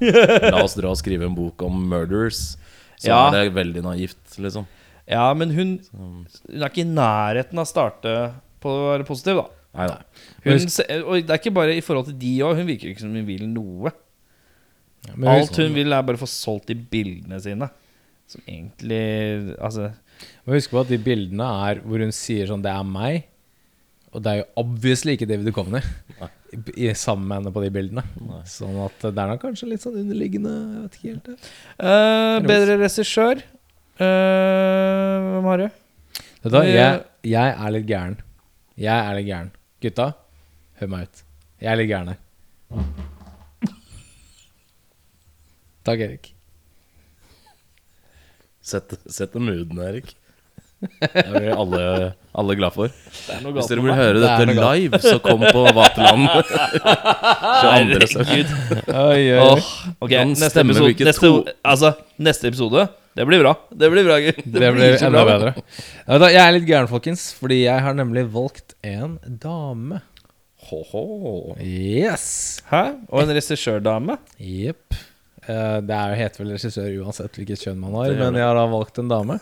S4: La oss dra og skrive en bok om murderers. Så
S1: Ja.
S4: er det veldig naivt, liksom.
S1: ja, men hun, hun er ikke i nærheten av å starte på å være positiv, da.
S4: Nei nei.
S1: Hun, og det er ikke bare i forhold til de òg. Hun virker ikke som hun vil noe.
S2: Men
S1: Alt hun vil, er bare å få solgt de bildene sine. Som egentlig Altså
S2: må huske på at de bildene er hvor hun sier sånn 'Det er meg'. Og det er jo obviously ikke David Duchovny i, sammen med henne på de bildene. Sånn at det er nok kanskje litt sånn underliggende Jeg vet ikke helt det.
S1: Uh, Bedre regissør. Uh, Hvem har du?
S2: Vet du hva, jeg, jeg er litt gæren. Jeg er litt gæren. Gutta, hør meg ut. Jeg er litt gæren her. Takk, Erik.
S4: Sett, sett den mooden, Erik. Det blir alle, alle glad for. Hvis dere vil høre dette
S2: det
S4: live, så kom på Vaterland 22.
S2: Oi, oi, oi.
S1: Åh, ok, neste episode, neste, altså, neste episode Det blir bra. Det blir bra, gutt.
S2: Det blir
S1: så
S2: enda
S1: bra.
S2: bedre. Jeg er litt gæren, folkens, fordi jeg har nemlig valgt en dame.
S4: Ho-ho.
S2: Yes.
S1: Hæ? Og en regissørdame?
S2: Jepp. Eh, det er jo heter vel regissør uansett hvilket kjønn man har, men jeg har da valgt en dame.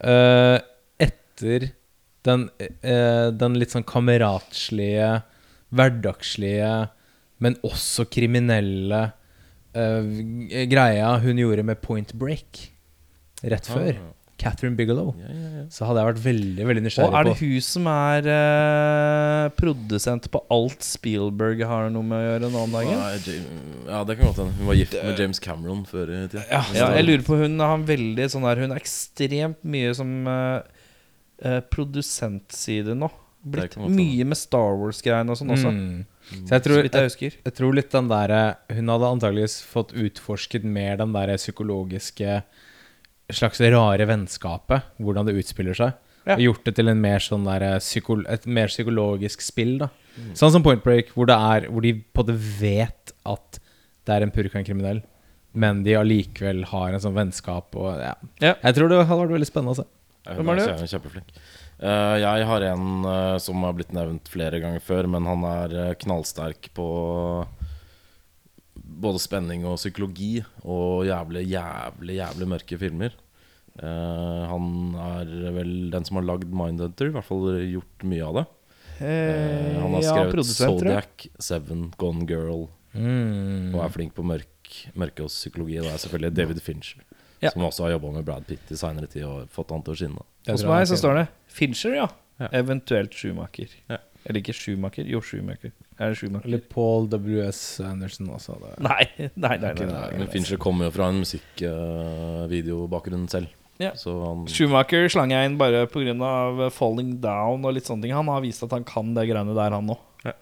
S2: Eh, etter den, uh, den litt sånn kameratslige, hverdagslige, men også kriminelle uh, greia hun gjorde med Point Break rett før.
S4: Ah.
S2: Catherine Bigelow.
S4: Ja, ja, ja.
S2: Så hadde jeg vært veldig veldig
S1: Og er det
S2: på
S1: hun som er eh, produsent på alt Spielberg har noe med å gjøre nå om dagen?
S4: Nei, Jam- Ja, det kan godt hende. Hun var gift med James Cameron før i tida.
S1: Ja, jeg lurer på Hun har en veldig sånn der Hun er ekstremt mye som eh, eh, produsentside nå. Blitt
S4: kan godt hende.
S1: mye med Star Wars-greiene og sånn også.
S2: Mm. Så jeg
S1: Så
S2: tror,
S1: jeg jeg husker.
S2: Jeg tror litt den der Hun hadde antageligvis fått utforsket mer den der psykologiske Slags rare vennskapet. Hvordan det utspiller seg.
S1: Ja.
S2: Og gjort det til en mer sånn der et mer psykologisk spill. da Sånn som Point Break, hvor, det er, hvor de på det vet at det er en purkan-kriminell, men de allikevel har en sånn vennskap. Og, ja.
S1: Ja.
S2: Jeg tror det hadde vært veldig spennende å se.
S1: Hvem er
S4: kjempe- kjempeflink. Eh, jeg har en uh, som har blitt nevnt flere ganger før, men han er eh, knallsterk på både spenning og psykologi og jævlig, jævlig, jævlig mørke filmer. Uh, han er vel den som har lagd Mindhunter, i hvert fall gjort mye av det. Uh, han har skrevet
S1: ja.
S4: Zodiac, Seven, Gone Girl
S2: Mm.
S4: og er flink på mørk, mørke og psykologi. Det er selvfølgelig David Fincher,
S1: Ja.
S4: som også har jobba med Brad Pitt i seinere tid og fått han til å skinne.
S1: Hos meg så står det Fincher, ja.
S4: Ja.
S1: Eventuelt Schumacher.
S4: Ja.
S1: Eller ikke Schumacher. Jo, Schumacher. Er det Schumacher?
S2: Eller Paul W.S. Anderson også. Det.
S1: Nei, nei, nei. nei, nei,
S2: det.
S4: Men Fincher kommer jo fra en musikkvideobakgrunn selv.
S1: Ja.
S4: Så han
S1: Schumacher slang jeg inn bare pga. falling down og litt sånne ting. Han har vist at han kan det greiene der, han òg.
S4: Ja.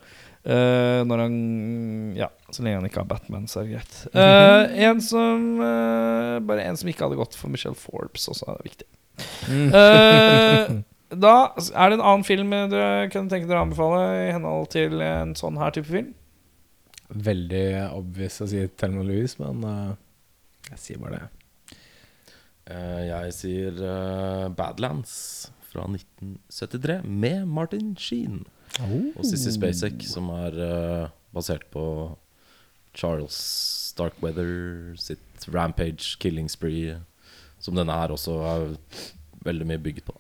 S1: når han Ja, så lenge han ikke har Batman, så er det greit. Uh, en som uh, Bare en som ikke hadde gått for Michelle Forbes, også er viktig. Da er det en annen film dere kunne tenke dere å anbefale i henhold til en sånn her type film.
S2: Veldig obvious å si Thelma Louise, men uh, jeg sier bare det.
S4: Uh, jeg sier uh, Badlands fra 1973 med Martin Sheen. Og Sissy Spacek, som er basert på Charles Starkweather sitt Rampage Killing Spree, som denne her også er veldig mye bygget på.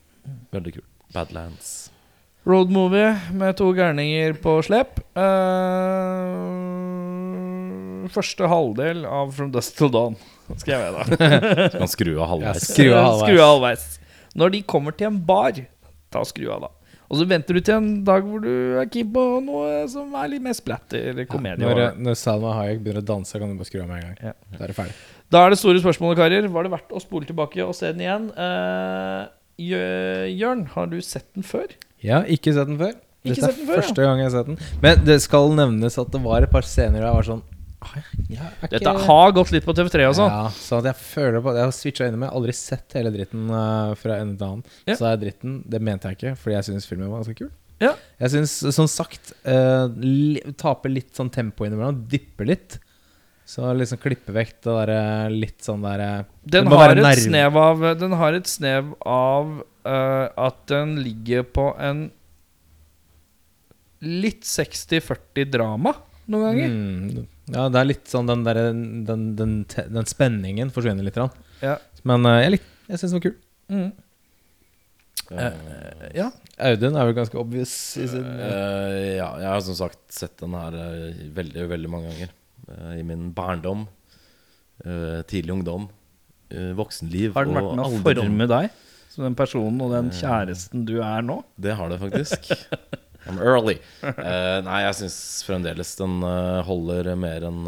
S4: Veldig kult. Badlands.
S1: Road movie med to gærninger på slep. Uh, første halvdel av From Dust Till Dawn, skrev jeg da.
S4: Kan skru av
S2: Ja,
S4: halvveis.
S2: skru av halvveis.
S1: Skru av halvveis. Når de kommer til en bar, ta skru av, da. Og så venter du til en dag hvor du er keen på noe som er litt mer splatter eller komedie.
S2: Når, når Salma Hayek begynner å danse, kan du bare skru av med en gang.
S1: Ja.
S2: Da er det ferdig.
S1: Da er det store spørsmålet, karer. Var det verdt å spole tilbake og se den igjen? Eh, Jø- Jørn, har du sett den før?
S2: Ja, ikke sett den før.
S1: Ikke
S2: Dette
S1: sett den
S2: er
S1: før, ja.
S2: første gang jeg har sett den. Men det skal nevnes at det var et par scener der jeg var sånn «Ah, er ikke-
S1: Dette har gått litt på TV3 også.
S2: Ja, så at jeg føler på Jeg har switcha innom. Jeg har aldri sett hele dritten uh, fra ende til annen.
S1: Ja.
S2: Så er dritten Det mente jeg ikke, fordi jeg syns filmen var ganske kul.
S1: Ja.
S2: Jeg syns, som sagt, uh, li, taper litt sånn tempo innimellom. Dypper litt. Så liksom klippe vekk det derre litt sånn derre
S1: Den
S2: det må være
S1: et snev av, den har et snev av uh, at den ligger på en litt 60-40 drama noen ganger.
S2: Mm, ja, det er litt sånn den derre den, den, den spenningen forsvinner litt.
S1: Ja.
S2: Men uh, jeg, lik- jeg syns den var kul.
S1: Mm.
S4: Uh,
S1: ja.
S2: Audun er vel ganske obvious i sin
S4: uh, ja, jeg har som sagt sett den her eh, veldig, veldig mange ganger. Eh, I min barndom, eh, tidlig ungdom, eh, voksenliv
S1: Har den vært med å forme deg som den personen og den kjæresten du er nå?
S4: Det har det faktisk. I'm early. Nei, jeg syns fremdeles den holder mer enn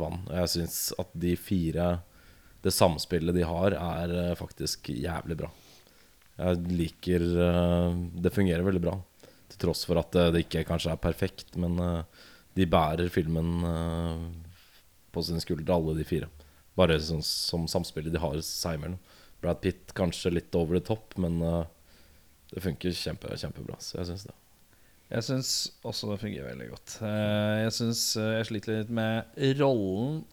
S4: vann. Jeg syns at de fire Det samspillet de har, er faktisk jævlig bra. Jeg liker Det fungerer veldig bra. Til tross for at det ikke kanskje er perfekt, men eh, de bærer filmen eh, på sine skuldre, alle de fire. Bare sånn som samspillet de har seg imellom. Brad Pitt kanskje litt over the top, men eh, det funker kjempe, kjempebra. Så jeg syns det.
S1: Jeg syns også det fungerer veldig godt. Eh, Jeg syns jeg sliter litt med rollen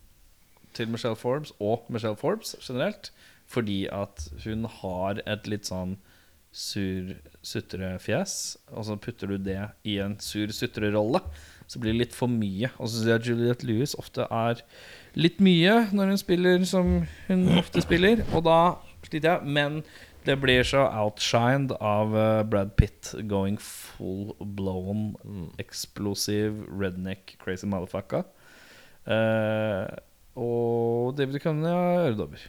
S1: til Michelle Forbes og Michelle Forbes generelt. Fordi at hun har et litt sånn sur sutrefjes, og så putter du det i en sur sutrerolle. Så blir det litt for mye. Og så syns jeg Juliette Lewis ofte er litt mye når hun spiller som hun ofte spiller, og da sliter jeg. Men det blir så outshined av eh, Brad Pitt going full blown explosive redneck crazy motherfucker. Uh, og David Cunningham har øredobber.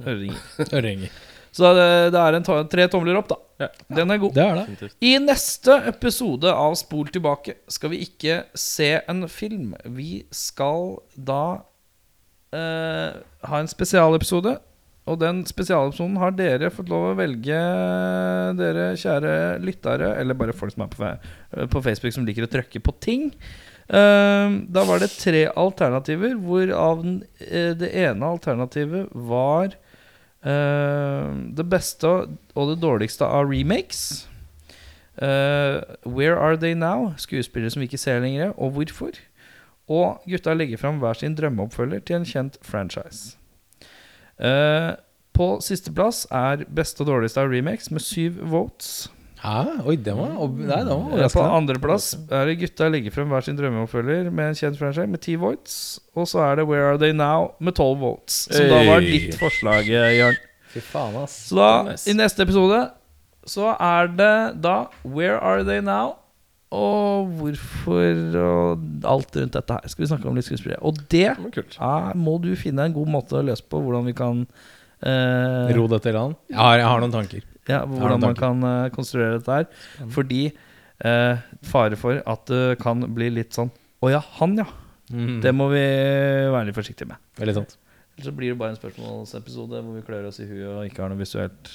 S1: Øreringer. Så det, det er en tre tomler opp, da. Den er god.
S2: Det er det.
S1: I neste episode av Spol tilbake skal vi ikke se en film. Vi skal da eh, ha en spesialepisode. Og den spesialepisoden har dere fått lov å velge, dere kjære lyttere, eller bare folk som er på, på Facebook som liker å trykke på ting. Eh, da var det tre alternativer, hvorav den, eh, det ene alternativet var eh, det beste og det dårligste av remakes. Uh, Where Are They Now? Skuespillere som vi ikke ser lenger, og hvorfor? Og gutta legger fram hver sin drømmeoppfølger til en kjent franchise. Uh, på sisteplass er beste og dårligste av remakes med syv votes.
S2: Hæ? Oi, den var, nei, den var
S1: Eh, På andreplass er det gutta legger frem hver sin drømmeoppfølger med en kjent franchise med ti votes. Og så er det Where Are They Now med tolv votes. Som da var ditt forslag, Jørn.
S2: Fy faen, ass.
S1: Så da,
S4: Nice.
S1: i neste episode, så er det da Where Are They Now? Og hvorfor og alt rundt dette her. Skal vi snakke om litt skuespillere. Og det
S4: Det
S1: er, må du finne en god måte å løse på. Hvordan vi kan eh,
S2: Ro dette i land. Jeg har, jeg har noen tanker.
S1: Ja, Hvordan man kan eh, konstruere dette her. Fordi eh, fare for at det kan bli litt sånn Å ja, han ja.
S2: Mm.
S1: Det må vi være litt forsiktige med.
S2: Veldig sant.
S1: Ellers så blir det bare en spørsmålsepisode hvor vi klør oss i huet og ikke har noe visuelt.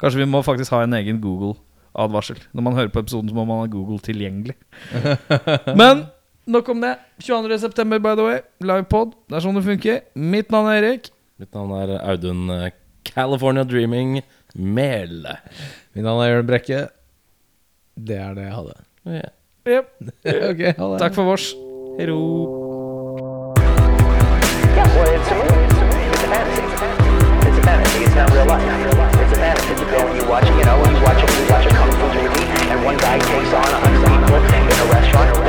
S1: Kanskje vi må faktisk ha en egen Google-advarsel. Når man hører på episoden, så må man ha Google tilgjengelig. Men nok om det. 22.9., by the way. Livepod. Det er sånn det funker. Mitt navn er Erik.
S4: Mitt navn er Audun eh, California Dreaming Mel.
S2: Mitt navn er Jørn Brekke. Det er det jeg hadde.
S4: Yeah.
S1: Yep.
S2: okay, ha det.
S1: Takk for vårs. Hei ro.
S3: Yeah, well, it's a movie. It's a